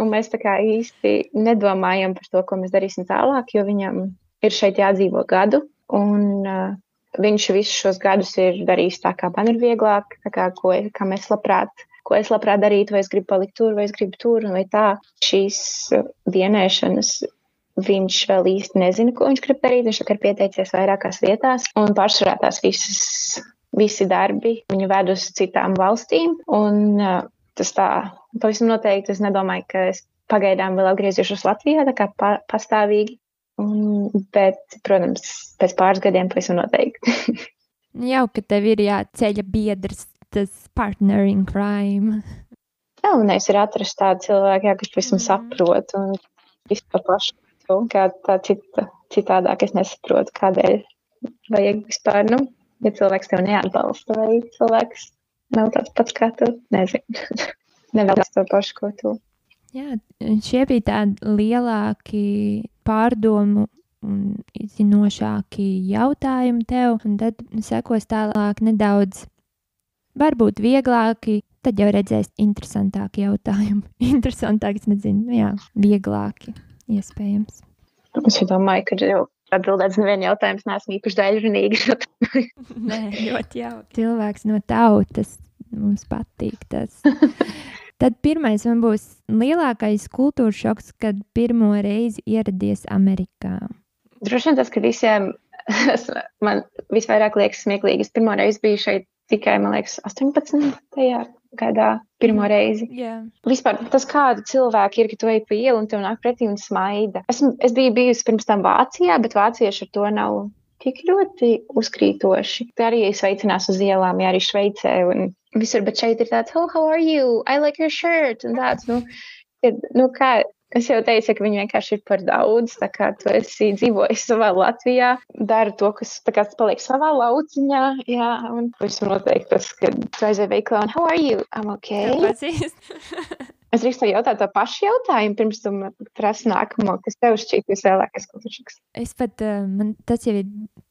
Un mēs tā kā īsti nedomājam par to, ko mēs darīsim tālāk, jo viņam ir šeit jādzīvo gadu. Un uh, viņš visus šos gadus ir darījis tā, kā man ir vieglāk, kā, ko, kā mēs labprāt, ko es labprāt darītu, vai es gribu palikt tur, vai es gribu tur, vai tā. Šīs dienēšanas viņš vēl īsti nezina, ko viņš grib darīt. Viņš ir pieteicies vairākās vietās, un pārsvarā tās visas, visi darbi viņu ved uz citām valstīm. Un, uh, tas tā pavisam noteikti. Es nedomāju, ka es pagaidām vēl atgriezīšos Latvijā, tā kā pa, pastāvīgi. Un, bet, protams, pēc pāris gadiem pavisam noteikti.
Jau, ka tev ir jāceļa biedrs, tas partner in crime.
Galvenais ir atrast tādu cilvēku, jā, kas pavisam mm. saprot un vispār pašu kā tā cita, citādāk. Es nesaprotu, kādēļ vajag vispār, nu, ja cilvēks tev neatbalsta, vai cilvēks nav tāds pats kā tu, nezinu. *laughs* Nevēlas to pašu, ko tu.
Jā, šie bija tādi lielāki pārdomu un izzinošāki jautājumi tev, un tad sekos tālāk nedaudz, varbūt vieglāki, tad jau redzēs interesantāki jautājumi. *laughs* interesantāki, es nezinu, nu jā, vieglāki iespējams.
Es domāju, ka jau atbildēts nevienu jautājumu, neesmu īpaši daļrunīgs. *laughs*
Nē, ļoti jau. Cilvēks no tautas mums patīk tas. *laughs* Tad pirmais man būs lielākais kultūras šoks, kad pirmo reizi ieradies Amerikā.
Droši vien tas, ka visiem man visvairāk liekas smieklīgi. Es pirmo reizi biju šeit tikai, man liekas, 18. gadā, pirmo mhm. reizi.
Yeah.
Vispār tas, kāda cilvēka ir, ka tu ej pa ielu un tev nāk pretī un smaida. Es, es biju bijusi pirms tam Vācijā, bet vācieši ar to nav tik ļoti uzkrītoši. Tā arī sveicinās uz ielām, ja arī Šveicē un visur, bet šeit ir tāds, oh, how are you? I like your shirt. Un tāds, nu, kad, nu kā, Es jau teicu, ka viņi vienkārši ir par daudz. Tā kā tu esi dzīvojis savā Latvijā, dari to, kas kā, paliek savā lauciņā. Jā, un es noteikti tas, ka tu aizēji veikalā un how are you? I'm okay. *laughs* es drīkstu jautāt to pašu jautājumu, pirms tu prasi nākamo, kas tev šķiet vislielākais kultūršķis.
Es pat, eh, man tas jau ir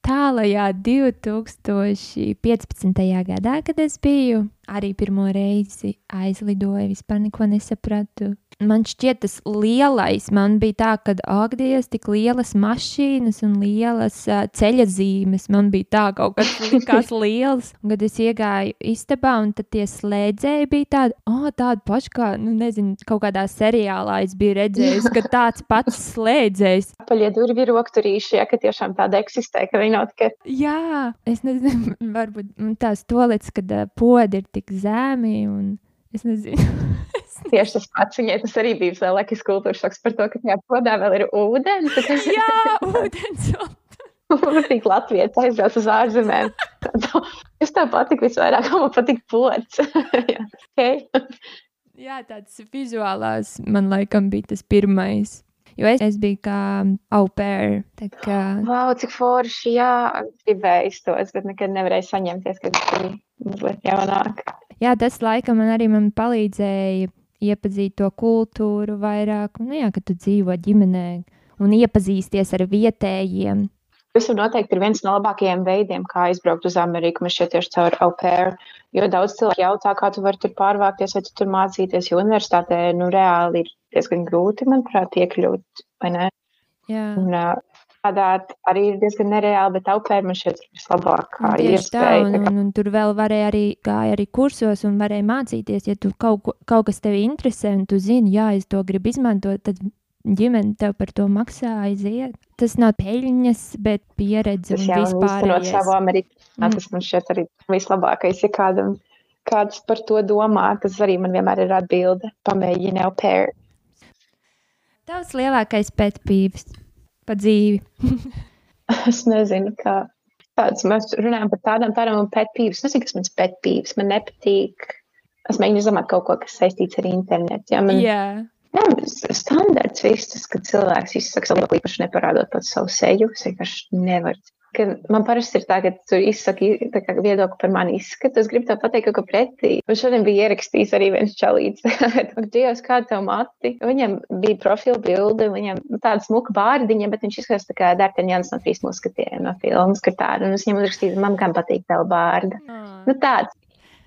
tālajā 2015. gadā, kad es biju arī pirmo reizi aizlidoju, vispār neko nesapratu man šķiet, tas lielais man bija tā, ka Agdijas tik lielas mašīnas un lielas uh, ceļa zīmes. Man bija tā kaut kas likās *laughs* liels. Un, kad es iegāju istabā, un tad tie slēdzēji bija tādi, oh, tādi paši kā, nu, nezinu, kaut kādā seriālā es biju redzējis, ka *laughs* tāds pats slēdzējs.
Paļie durvju rokturīši, ja, ka tiešām tāda eksistē, ka viņi nav tikai.
Jā, es nezinu, *laughs* varbūt tās tolets, kad uh, podi ir tik zemi un es nezinu. *laughs*
Tieši tas pats viņai tas arī bija lielākais kultūras šoks par to, ka tajā podā vēl ir ūdens. *laughs*
Jā, ūdens. *laughs*
Tik Latvijas aizbrauc uz ārzemēm. Es tev patiku visvairāk, man patīk pods. Jā, okay.
Jā, tāds vizuālās man laikam bija tas pirmais. Jo es, es biju kā au pair. Kā...
Wow, cik forši, jā, gribēju iztos, bet nekad nevarēju saņemties, kad bija mazliet jaunāk.
Jā, tas laikam man arī man palīdzēja iepazīt to kultūru vairāk, nu, jā, ka tu dzīvo ģimenē un iepazīsties ar vietējiem.
Tas noteikti ir viens no labākajiem veidiem, kā aizbraukt uz Ameriku. Man šķiet, tieši caur au pair. Jo daudz cilvēku jautā, kā tu vari tur pārvākties, vai tu tur mācīties. Jo universitātē nu, reāli ir diezgan grūti, manuprāt, iekļūt.
Jā.
Un, strādāt arī ir diezgan nereāli, bet aupēr man šķiet vislabākā
iespēja. Tā, un, un, un tur vēl varēja arī gāja arī kursos un varēja mācīties, ja tu kaut, kaut kas tevi interesē un tu zini, jā, es to gribu izmantot, tad ģimene tev par to maksā aiziet. Tas nav peļņas, bet pieredze
tas un vispār. savu Ameriku. Mm. Tas man šķiet arī vislabākais, ja kādam, kāds par to domā, tas arī man vienmēr ir atbilde. Pamēģini au pair.
Tavs lielākais pēt pīvs pa dzīvi? *laughs*
es nezinu, kā tāds. Mēs runājam par tādām, tādām pēt pīvs. Es nezinu, kas man pēt pīvs. Man nepatīk. Es mēģinu izdomāt kaut ko, kas saistīts ar internetu. Ja, man,
yeah.
Jā, standarts viss, tas, ka cilvēks izsaka savu īpaši neparādot pats savu seju. Es vienkārši nevaru ka man parasti ir tā, ka tu izsaki viedokli par mani izskatu. Es gribu tev pateikt, ko pretī. Un šodien bija ierakstījis arī viens čalīts. *laughs* Dievs, kāda tev mati? Viņam bija profila bilde, viņam tāda smuka bārdiņa, bet viņš izskatās tā kā Dārtaņjans no trīs muskatiem no filmas, ka tāda. Un es viņam uzrakstīju, man gan patīk tev bārda. Mm. Nu tāds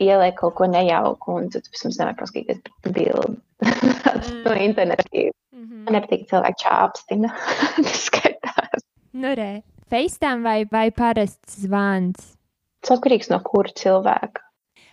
ieliek kaut ko nejauku, un tu pēc tam nevar paskatīties bildi *laughs* mm. no interneta. Mm -hmm. Man nepatīk cilvēki čāpstina. Tas *laughs* skaitās.
Nu, re. FaceTime vai, vai parasts zvans?
Tas atkarīgs no kura cilvēka.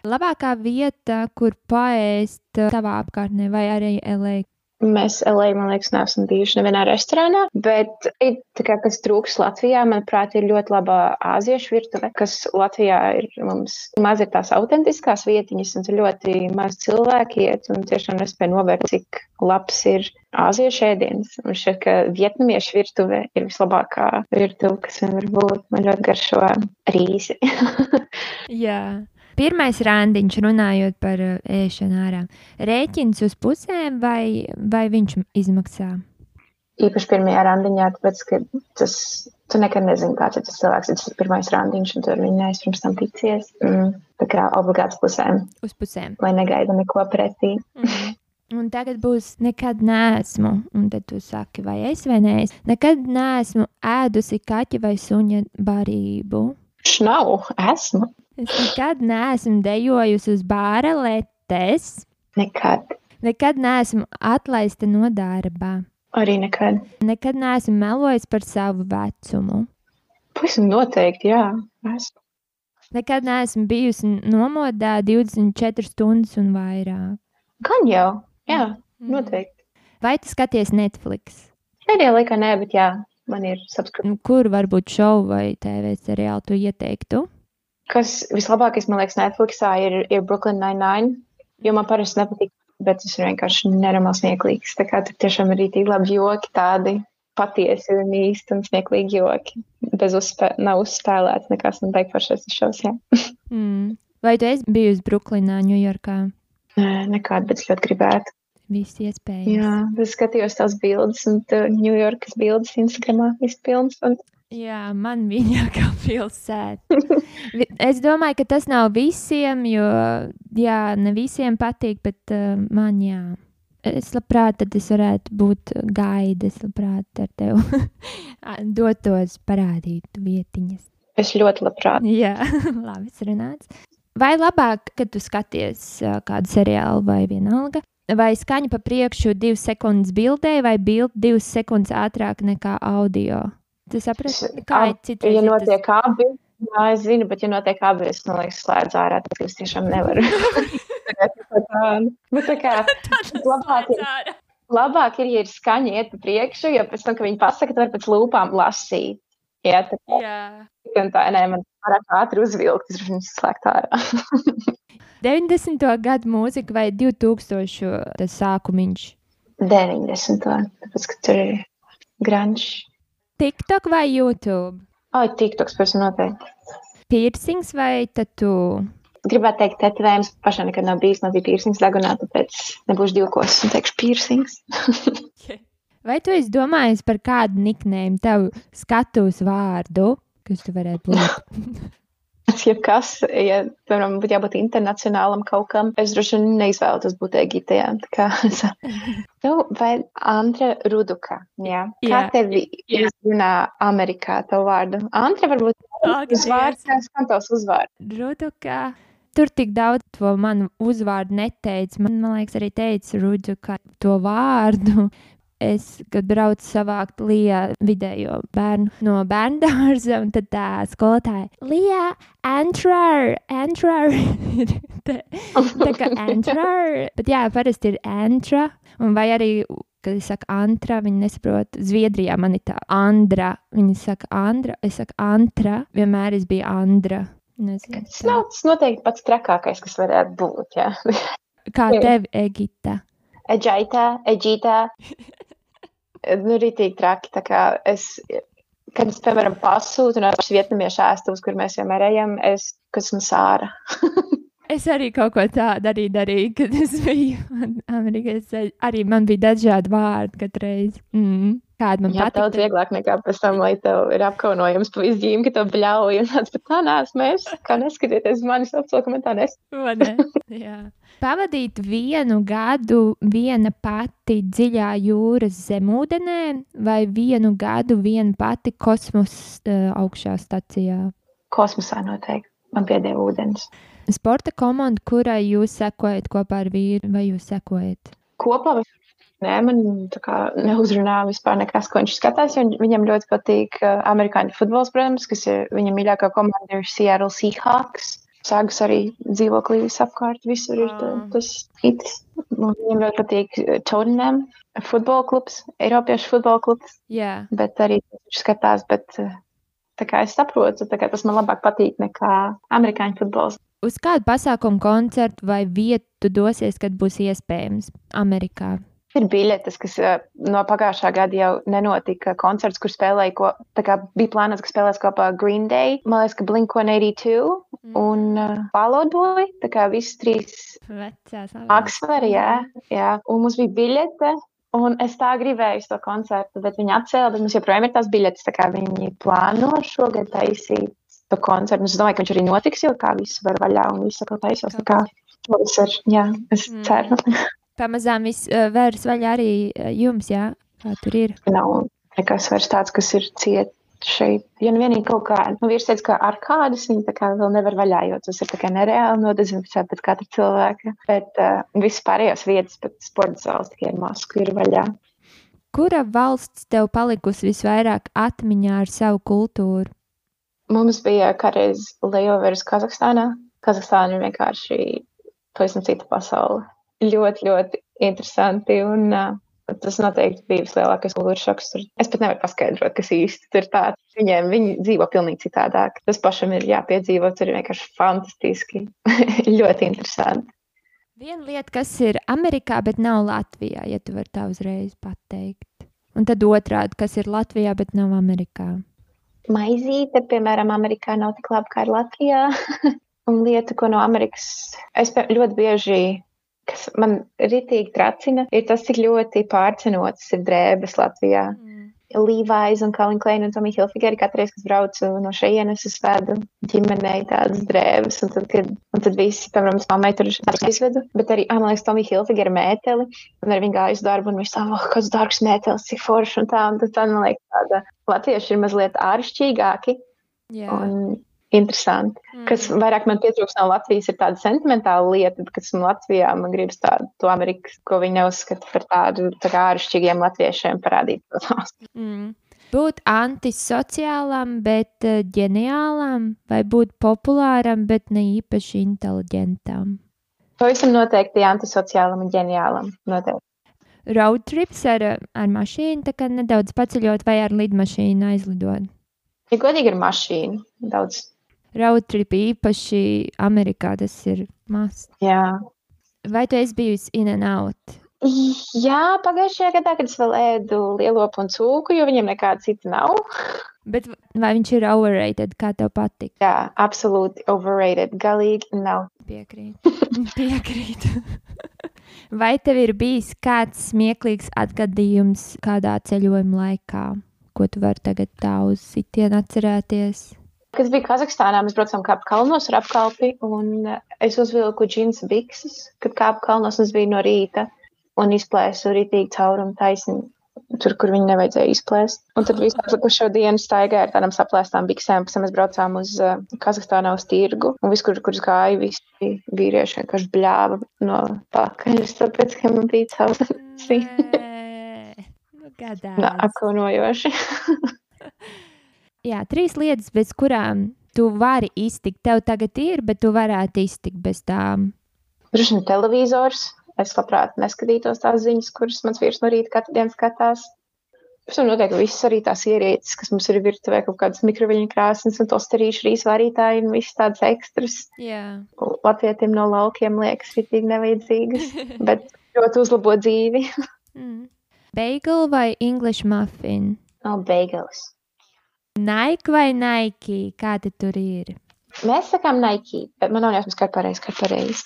Labākā vieta, kur paēst savā apkārtnē, vai arī LA?
Mēs LA, man liekas, neesam bijuši nevienā restorānā, bet kā, kas trūks Latvijā, manuprāt, ir ļoti laba āziešu virtuve, kas Latvijā ir mums maz ir tās autentiskās vietiņas, un ļoti maz cilvēki iet, un tiešām nespēja novērt, cik labs ir āziešu ēdiens. Un šeit, ka vietnamiešu virtuve ir vislabākā virtuve, kas vien var būt. Man ļoti garšo rīsi. *laughs*
Jā. Pirmais randiņš, runājot par ēšanu ārā, rēķins uz pusēm vai, vai viņš izmaksā?
īpaši pirmajā randiņā, tāpēc, ka tas, tu nekad nezini, kāds ir tas cilvēks, tas ir pirmais randiņš, un tu ar viņu neesi pirms tam ticies. Mm, tā kā obligāts pusēm.
Uz pusēm.
Lai negaida neko pretī.
Mm. Un tagad būs, nekad neesmu, un tad tu saki, vai es vai nē, es nekad neesmu ēdusi kaķa vai suņa barību.
Šnavu, esmu.
Es nekad neesmu dejojusi uz bāra letes.
Nekad.
Nekad neesmu atlaista no darba.
Arī nekad.
Nekad neesmu melojis par savu vecumu.
Pavisam noteikti, jā. Esmu.
Nekad neesmu bijusi nomodā 24 stundas un vairāk.
Gan jau, jā, noteikti.
Vai tu skaties Netflix?
Pēdējā laikā nē, bet jā, man ir subscription.
Nu, Kur varbūt šovu vai TV seriālu tu ieteiktu?
Kas vislabākais, man liekas, Netflixā ir, ir Brooklyn Nine-Nine, jo man parasti nepatīk, bet tas ir vienkārši nenormāls smieklīgs. Tā kā tur tiešām ir arī labi joki tādi patiesi un īsti un smieklīgi joki. Bez uzspē, nav uzspēlēts nekas, man beig pašais šos, jā. *laughs*
Mm. Vai tu esi bijusi Brooklynā, Ņujorkā?
Nē, nekādu, bet es ļoti gribētu.
Viss iespējams.
Jā, es skatījos tās bildes un Ņujorkas bildes Instagramā vispilns. Un
Jā, man viņa *laughs* kā pilsēta. Es domāju, ka tas nav visiem, jo jā, ne visiem patīk, bet uh, man jā. Es labprāt, tad es varētu būt gaida. Es labprāt ar tevi *laughs* dotos parādīt vietiņas.
es ļoti labprāt.
Jā, *laughs* labi runāts. Vai labāk, kad tu skaties ā, kādu seriālu vai vienalga, vai skaņa pa priekšu divas sekundes bildē, vai bilde divas sekundes ātrāk nekā audio? Tu saprati, kā ir citreiz
Ja
ir tas-
notiek abi, jā, es zinu, bet ja notiek abi, es man liekas, slēdzu ārā, tad es tiešām nevaru. Bet *laughs* tā kā *laughs* labāk ir, labāk ir, ja ir skaņa iet pa priekšu, jo pēc tam, kad viņi pasaka, tad var pēc lūpām lasīt. Jā, tā kā
Jā.
un tā, nē, man pārāk ātri uzvilkt, es viņu slēgt ārā. *laughs*
90. gadu mūzika vai 2000. tas sākumiņš?
90. Tāpēc, ka tur ir grunge.
TikTok vai YouTube?
Ai, tiktoks, pēc noteikti.
Piercings vai tatu?
Gribētu teikt, tetovējums pašai nekad nav bijis, man bija piercings dagunā, tāpēc nebūšu divkos un teikšu piercings. *laughs*
Vai tu esi domājis par kādu niknēm, tavu skatuves vārdu, kas tu varētu būt? *laughs* *laughs*
Tas ir kas, ja, piemēram, būtu jābūt internacionālam kaut kam, es droši vien neizvēlētos būt kā, *laughs* nu, vai Andra Ruduka, jā. Kā
Jā.
tevi izrunā Amerikā tavu vārdu? Andra varbūt uzvārds, kā skan tavs uzvārds.
Rudukā. Tur tik daudz to manu uzvārdu neteica. Man, man liekas, arī teica Rudukā to vārdu. Es, kad braucu savākt Lijā vidējo bērnu no bērnu dārza, un tad tā skolotāja - Lijā, Antrar, Antrar. *laughs* tā, tā kā Antrar. Bet jā, parasti ir Antra. Un vai arī, kad es saku Antra, viņi nesaprot. Zviedrijā man ir tā Andra. Viņi saka Andra, es saku Antra. Vienmēr es biju Andra. Nezinu,
Tas nav tas noteikti pats trakākais, kas varētu būt, jā.
Kā tev, Egita?
Eģaitā, eģītā. *laughs* Nu, rītīgi traki, tā kā es, kad es, piemēram, pasūtu no šīs vietnamiešu ēstuves, kur mēs vienmēr ejam, es, kas man sāra. *laughs*
Es arī kaut ko tādu arī darīju, kad es biju Amerikā. Es arī man bija dažādi vārdi katru reizi. Mm. Kāda man patīk?
daudz vieglāk nekā pēc tam, lai tev ir apkaunojums pa visu ģīmi, ka tev bļauj un tāds, bet tā neesmu es. Kā neskatieties, manis apsolu, ka man tā nes. *laughs*
Vai ne? Jā. Pavadīt vienu gadu viena pati dziļā jūras zemūdenē, vai vienu gadu viena pati kosmosa uh, augšā stacijā?
Kosmosā noteikti. Man piedēja ūdens.
Sporta komanda, kurai jūs sekojat kopā ar vīru, vai jūs sekojat?
Kopā Nē, man neuzrunā vispār nekas, ko viņš skatās. Viņam ļoti patīk uh, amerikāņu futbols, protams, kas ir viņa mīļākā komanda, ir Seattle Seahawks. Sāgas arī dzīvoklī visapkārt, visur ir tā-
Ah.
tas hits. Un Viņam ļoti patīk uh, Tottenham futbola klubs, Eiropiešu futbola klubs,
Jā,
bet arī viņš skatās, bet uh, tā kā es saprotu, tā kā tas man labāk patīk nekā amerikāņu futbols.
Uz kādu pasākumu, koncertu vai vietu tu dosies, kad būs iespējams Amerikā?
Ir biļetes, kas uh, no pagājušā gada jau nenotika. Koncerts, kur spēlēja, ko, tā kā bija plānots, ka spēlēs kopā Green Day, man liekas, ka Blink 182 un uh, Fall Out Boy. Tā kā visi trīs
Vecās
Aksleri, jā, jā. Un mums bija biļete. Un es tā gribēju to koncertu, bet viņi atcēla, bet mums joprojām ir tās biļetes. Tā kā viņi plāno šogad taisīt to koncertu. Es domāju, ka viņš arī notiks, jo kā viss var vaļā un viss atkal taisās. Tā kā tas ir, jā, es mm. ceru.
Pamazām viss uh, vērs vaļā arī uh, jums, jā? Kā tur ir?
Nav nekas vairs tāds, kas ir ciet šeit. Ja nu vienīgi kaut kā, nu vīrs teica, ka ar kādas viņi tā kā vēl nevar vaļā, jo tas ir tā kā nereāli nodezinficēt pēc katra cilvēka. Bet uh, viss pārējās vietas, pat sporta zāles tikai masku ir vaļā.
Kura valsts tev palikusi visvairāk atmiņā ar savu kultūru?
Mums bija kādreiz layovers Kazahstānā. Kazahstāna ir vienkārši pavisam cita pasaule. Ļoti, ļoti interesanti un uh, Tas noteikti bija vislielākais kultūras šoks. Tur. Es pat nevaru paskaidrot, kas īsti tur tāds. Viņiem viņi dzīvo pavisam citādāk. Tas pašam ir jāpiedzīvo. Tur ir vienkārši fantastiski. *laughs* ļoti interesanti.
Viena lieta, kas ir Amerikā, bet nav Latvijā, ja tu vari tā uzreiz pateikt. Un tad otrādi, kas ir Latvijā, bet nav Amerikā.
Maizīte, piemēram, Amerikā nav tik laba kā Latvijā. *laughs* Un lieta, ko no Amerikas es ļoti bieži kas man ritīgi tracina, ir tas, cik ļoti pārcenotas ir drēbes Latvijā. Mm. Līvais un Kalniņa Kleina un Tomija Hilfigeri katru reizi, kad braucu no šejienes, es vedu ģimenei tādas drēbes, un tad, kad, un tad visi, piemēram, mammai tur izvedu, bet arī, ah, man liekas, Tomija Hilfigeri mēteli, un arī viņa gāja uz darbu, un viņš tā, oh, kāds dārgs mētelis, cik forši, un tā, un tad, tad man liekas, tāda latvieši ir mazliet āršķīgāki. Yeah. Un interesanti. Mm. Kas vairāk man pietrūks no Latvijas, ir tāda sentimentāla lieta, kas man Latvijā, man gribas tādu, to Ameriku, ko viņi neuzskata par tādu tā kā āršķirīgiem latviešiem parādīt.
Mm. Būt antisociālam, bet uh, ģeniālam, vai būt populāram, bet ne īpaši inteliģentam?
Pavisam noteikti antisociālam un ģeniālam. Noteikti.
Road trips ar, ar mašīnu, tā kā nedaudz paceļot vai ar lidmašīnu aizlidot?
Ja godīgi ar mašīnu, daudz
roadtrip īpaši Amerikā tas ir maz.
Jā.
Vai tu esi bijusi in and out?
Jā, pagājušajā gadā, kad es vēl ēdu lielopu un cūku, jo viņiem nekāda cita nav.
Bet vai viņš ir overrated, kā tev patīk?
Jā, absolūti overrated. Galīgi nav.
Piekrīt. *laughs* Piekrīt. *laughs* vai tev ir bijis kāds smieklīgs atgadījums kādā ceļojuma laikā, ko tu vari tagad tā uz sitienu atcerēties?
Kad bija Kazahstānā, mēs braucām kāpt kalnos ar apkalpi, un eh, es uzvilku džinsa bikses, kad kāpu kalnos, un es biju no rīta, un izplēsu rītīgi caurumu taisni tur, kur viņi nevajadzēja izplēst. Un tad visu atlikušo dienu staigāja ar tādām saplēstām biksēm, pēc tam mēs braucām uz uh, Kazahstānā uz tirgu, un viss, kur, gāja, visi vīrieši vienkārši bļāva no pakaļas, tāpēc, ka man bija caurs.
Nu.
Apkaunojoši. *laughs*
Jā, trīs lietas, bez kurām tu vari iztikt. Tev tagad ir, bet tu varētu iztikt bez tām.
Vien televizors. Es labprāt neskatītos tās ziņas, kuras mans vīrs no rīta katru dienu skatās. Protams, noteikti visas arī tās ierīces, kas mums ir virtuvē, kaut kādas mikroviļņu krāsnes un tosterīšu rīsvārītāji un visas tādas ekstras.
Yeah.
Latvietiem no laukiem liekas ritīgi nevajadzīgas, *laughs* bet ļoti uzlabo dzīvi.
mm. Bagel vai English muffin?
Oh, bagels.
Nike vai Nike? Kāda tur ir?
Mēs sakām Nike, bet man nav jāsmas, kā pareizi, kā pareizi.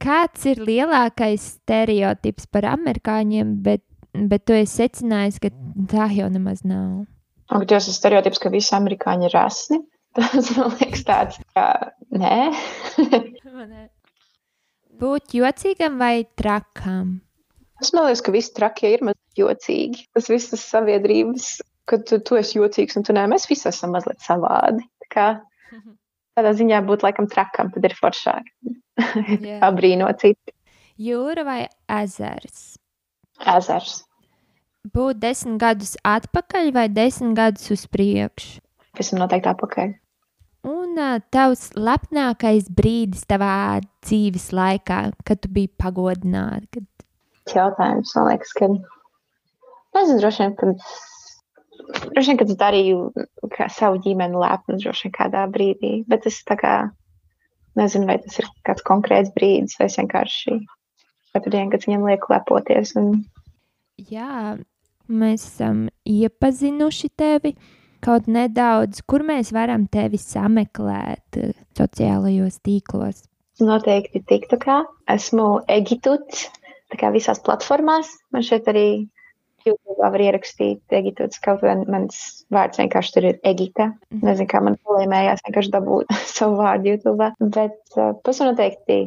Kāds ir lielākais stereotips par amerikāņiem, bet, bet tu esi secinājis, ka tā jau nemaz nav?
Un, tas ir stereotips, ka visi amerikāņi ir rasni. *laughs* Tas man liekas tāds, ka nē. *laughs*
Būt jocīgam vai trakam?
Es liekas, ka visi trakie ir mazliet jocīgi. Tas viss tas sabiedrības ka tu, tu esi jocīgs un tu nē, mēs visi esam mazliet savādi. Tā kā, *laughs* tādā ziņā būt laikam trakam, tad ir foršāk. *laughs* yeah. Abrīnot citu.
Jūra vai ezers?
Ezers.
Būt desmit gadus atpakaļ vai desmit gadus uz priekšu?
Es esmu noteikti atpakaļ.
Un tavs lepnākais brīdis tavā dzīves laikā, kad tu biji pagodināta? Kad...
Jautājums, man liekas, ka nezinu, droši vien, kad Droši vien, kad es darīju savu ģimeni lepnu, droši vien kādā brīdī, bet es tā kā nezinu, vai tas ir kāds konkrēts brīdis, vai es vienkārši katru dienu, kad viņam lieku lepoties. Un...
Jā, mēs esam iepazinuši tevi kaut nedaudz, kur mēs varam tevi sameklēt eh, sociālajos tīklos.
Noteikti TikTokā. Esmu Egituts kā, visās platformās. Man šeit arī YouTube var ierakstīt Egiptes kaut vai mans vārds vienkārši tur ir Egita.
Mhm.
Nezinu, kā man polēmējās vienkārši dabūt *laughs* savu vārdu YouTube. Bet uh, tas noteikti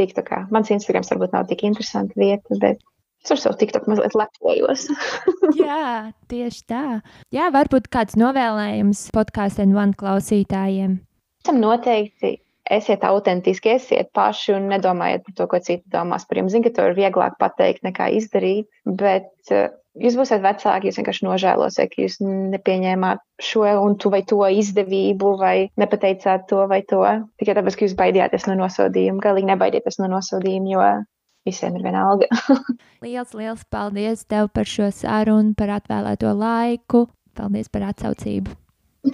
TikTokā. Mans Instagrams varbūt nav tik interesanta vieta, bet es ar savu TikTok mazliet lepojos. *laughs*
Jā, tieši tā. Jā, varbūt kāds novēlējums podkāstu N1 klausītājiem.
Tam noteikti esiet autentiski, esiet paši un nedomājiet par to, ko citi domās par jums. Zinu, ka to ir vieglāk pateikt nekā izdarīt, bet jūs būsiet vecāki, jūs vienkārši nožēlosiet, ka jūs nepieņēmāt šo un tu vai to izdevību, vai nepateicāt to vai to. Tikai tāpēc, ka jūs baidījāties no nosodījuma. Galīgi nebaidieties no nosodījuma, jo visiem ir viena alga. *laughs*
liels, liels paldies tev par šo sarunu, par atvēlēto laiku. Paldies par atsaucību.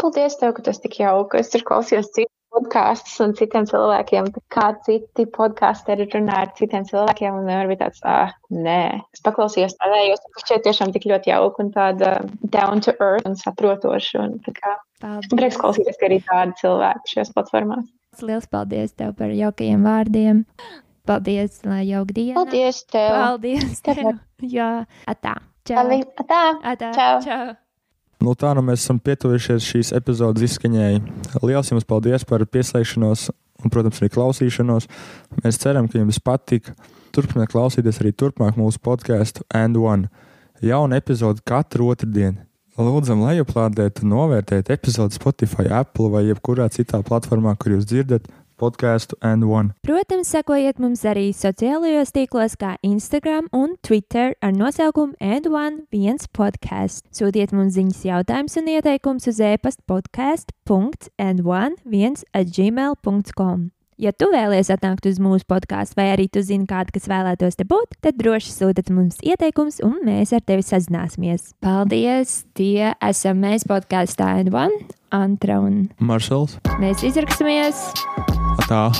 Paldies, tev, ka tas tik jauki. Es tur klausījos citu podkāstus un citiem cilvēkiem, kā citi podkāsteri runā ar citiem cilvēkiem. Un vienmēr bija tāds, ah, nē, es paklausījos tādējos, ka šķiet tiešām tik ļoti jauki un tāda down to earth un saprotoša. Un tā kā prieks klausīties, ka arī tādi cilvēki šajās platformās.
Liels paldies tev par jaukajiem vārdiem. Paldies, lai jauka diena.
Paldies tev.
Paldies tev. Jā, atā. Čau.
Atā.
Atā.
Čau.
Čau.
Nu, tā nu mēs esam pietuvušies šīs epizodes izskaņai. Lielas jums paldies par pieslēgšanos un, protams, arī klausīšanos. Mēs ceram, ka jums patika. Turpiniet klausīties arī turpmāk mūsu podkāstu And One. Jauna epizode katru otrdienu. Lūdzam, lejuplādēt un novērtēt epizodi Spotify, Apple vai jebkurā citā platformā, kur jūs dzirdat podkāstu And One.
Protams, sekojiet mums arī sociālajos tīklos, kā Instagram un Twitter ar nosaukumu And One viens podkāsts. Sūtiet mums ziņas, jautājumus un ieteikumus uz e-pasta podkāstu.and1 at gmail.com. Ja tu vēlies atnākt uz mūsu podkāstu, vai arī tu zini kādu, kas vēlētos te būt, tad droši sūtiet mums ieteikumus, un mēs ar tevi sazināsimies. Paldies! Tie esam mēs podkāstā N1, Antra un
Maršals.
mēs izraksimies!
Tā.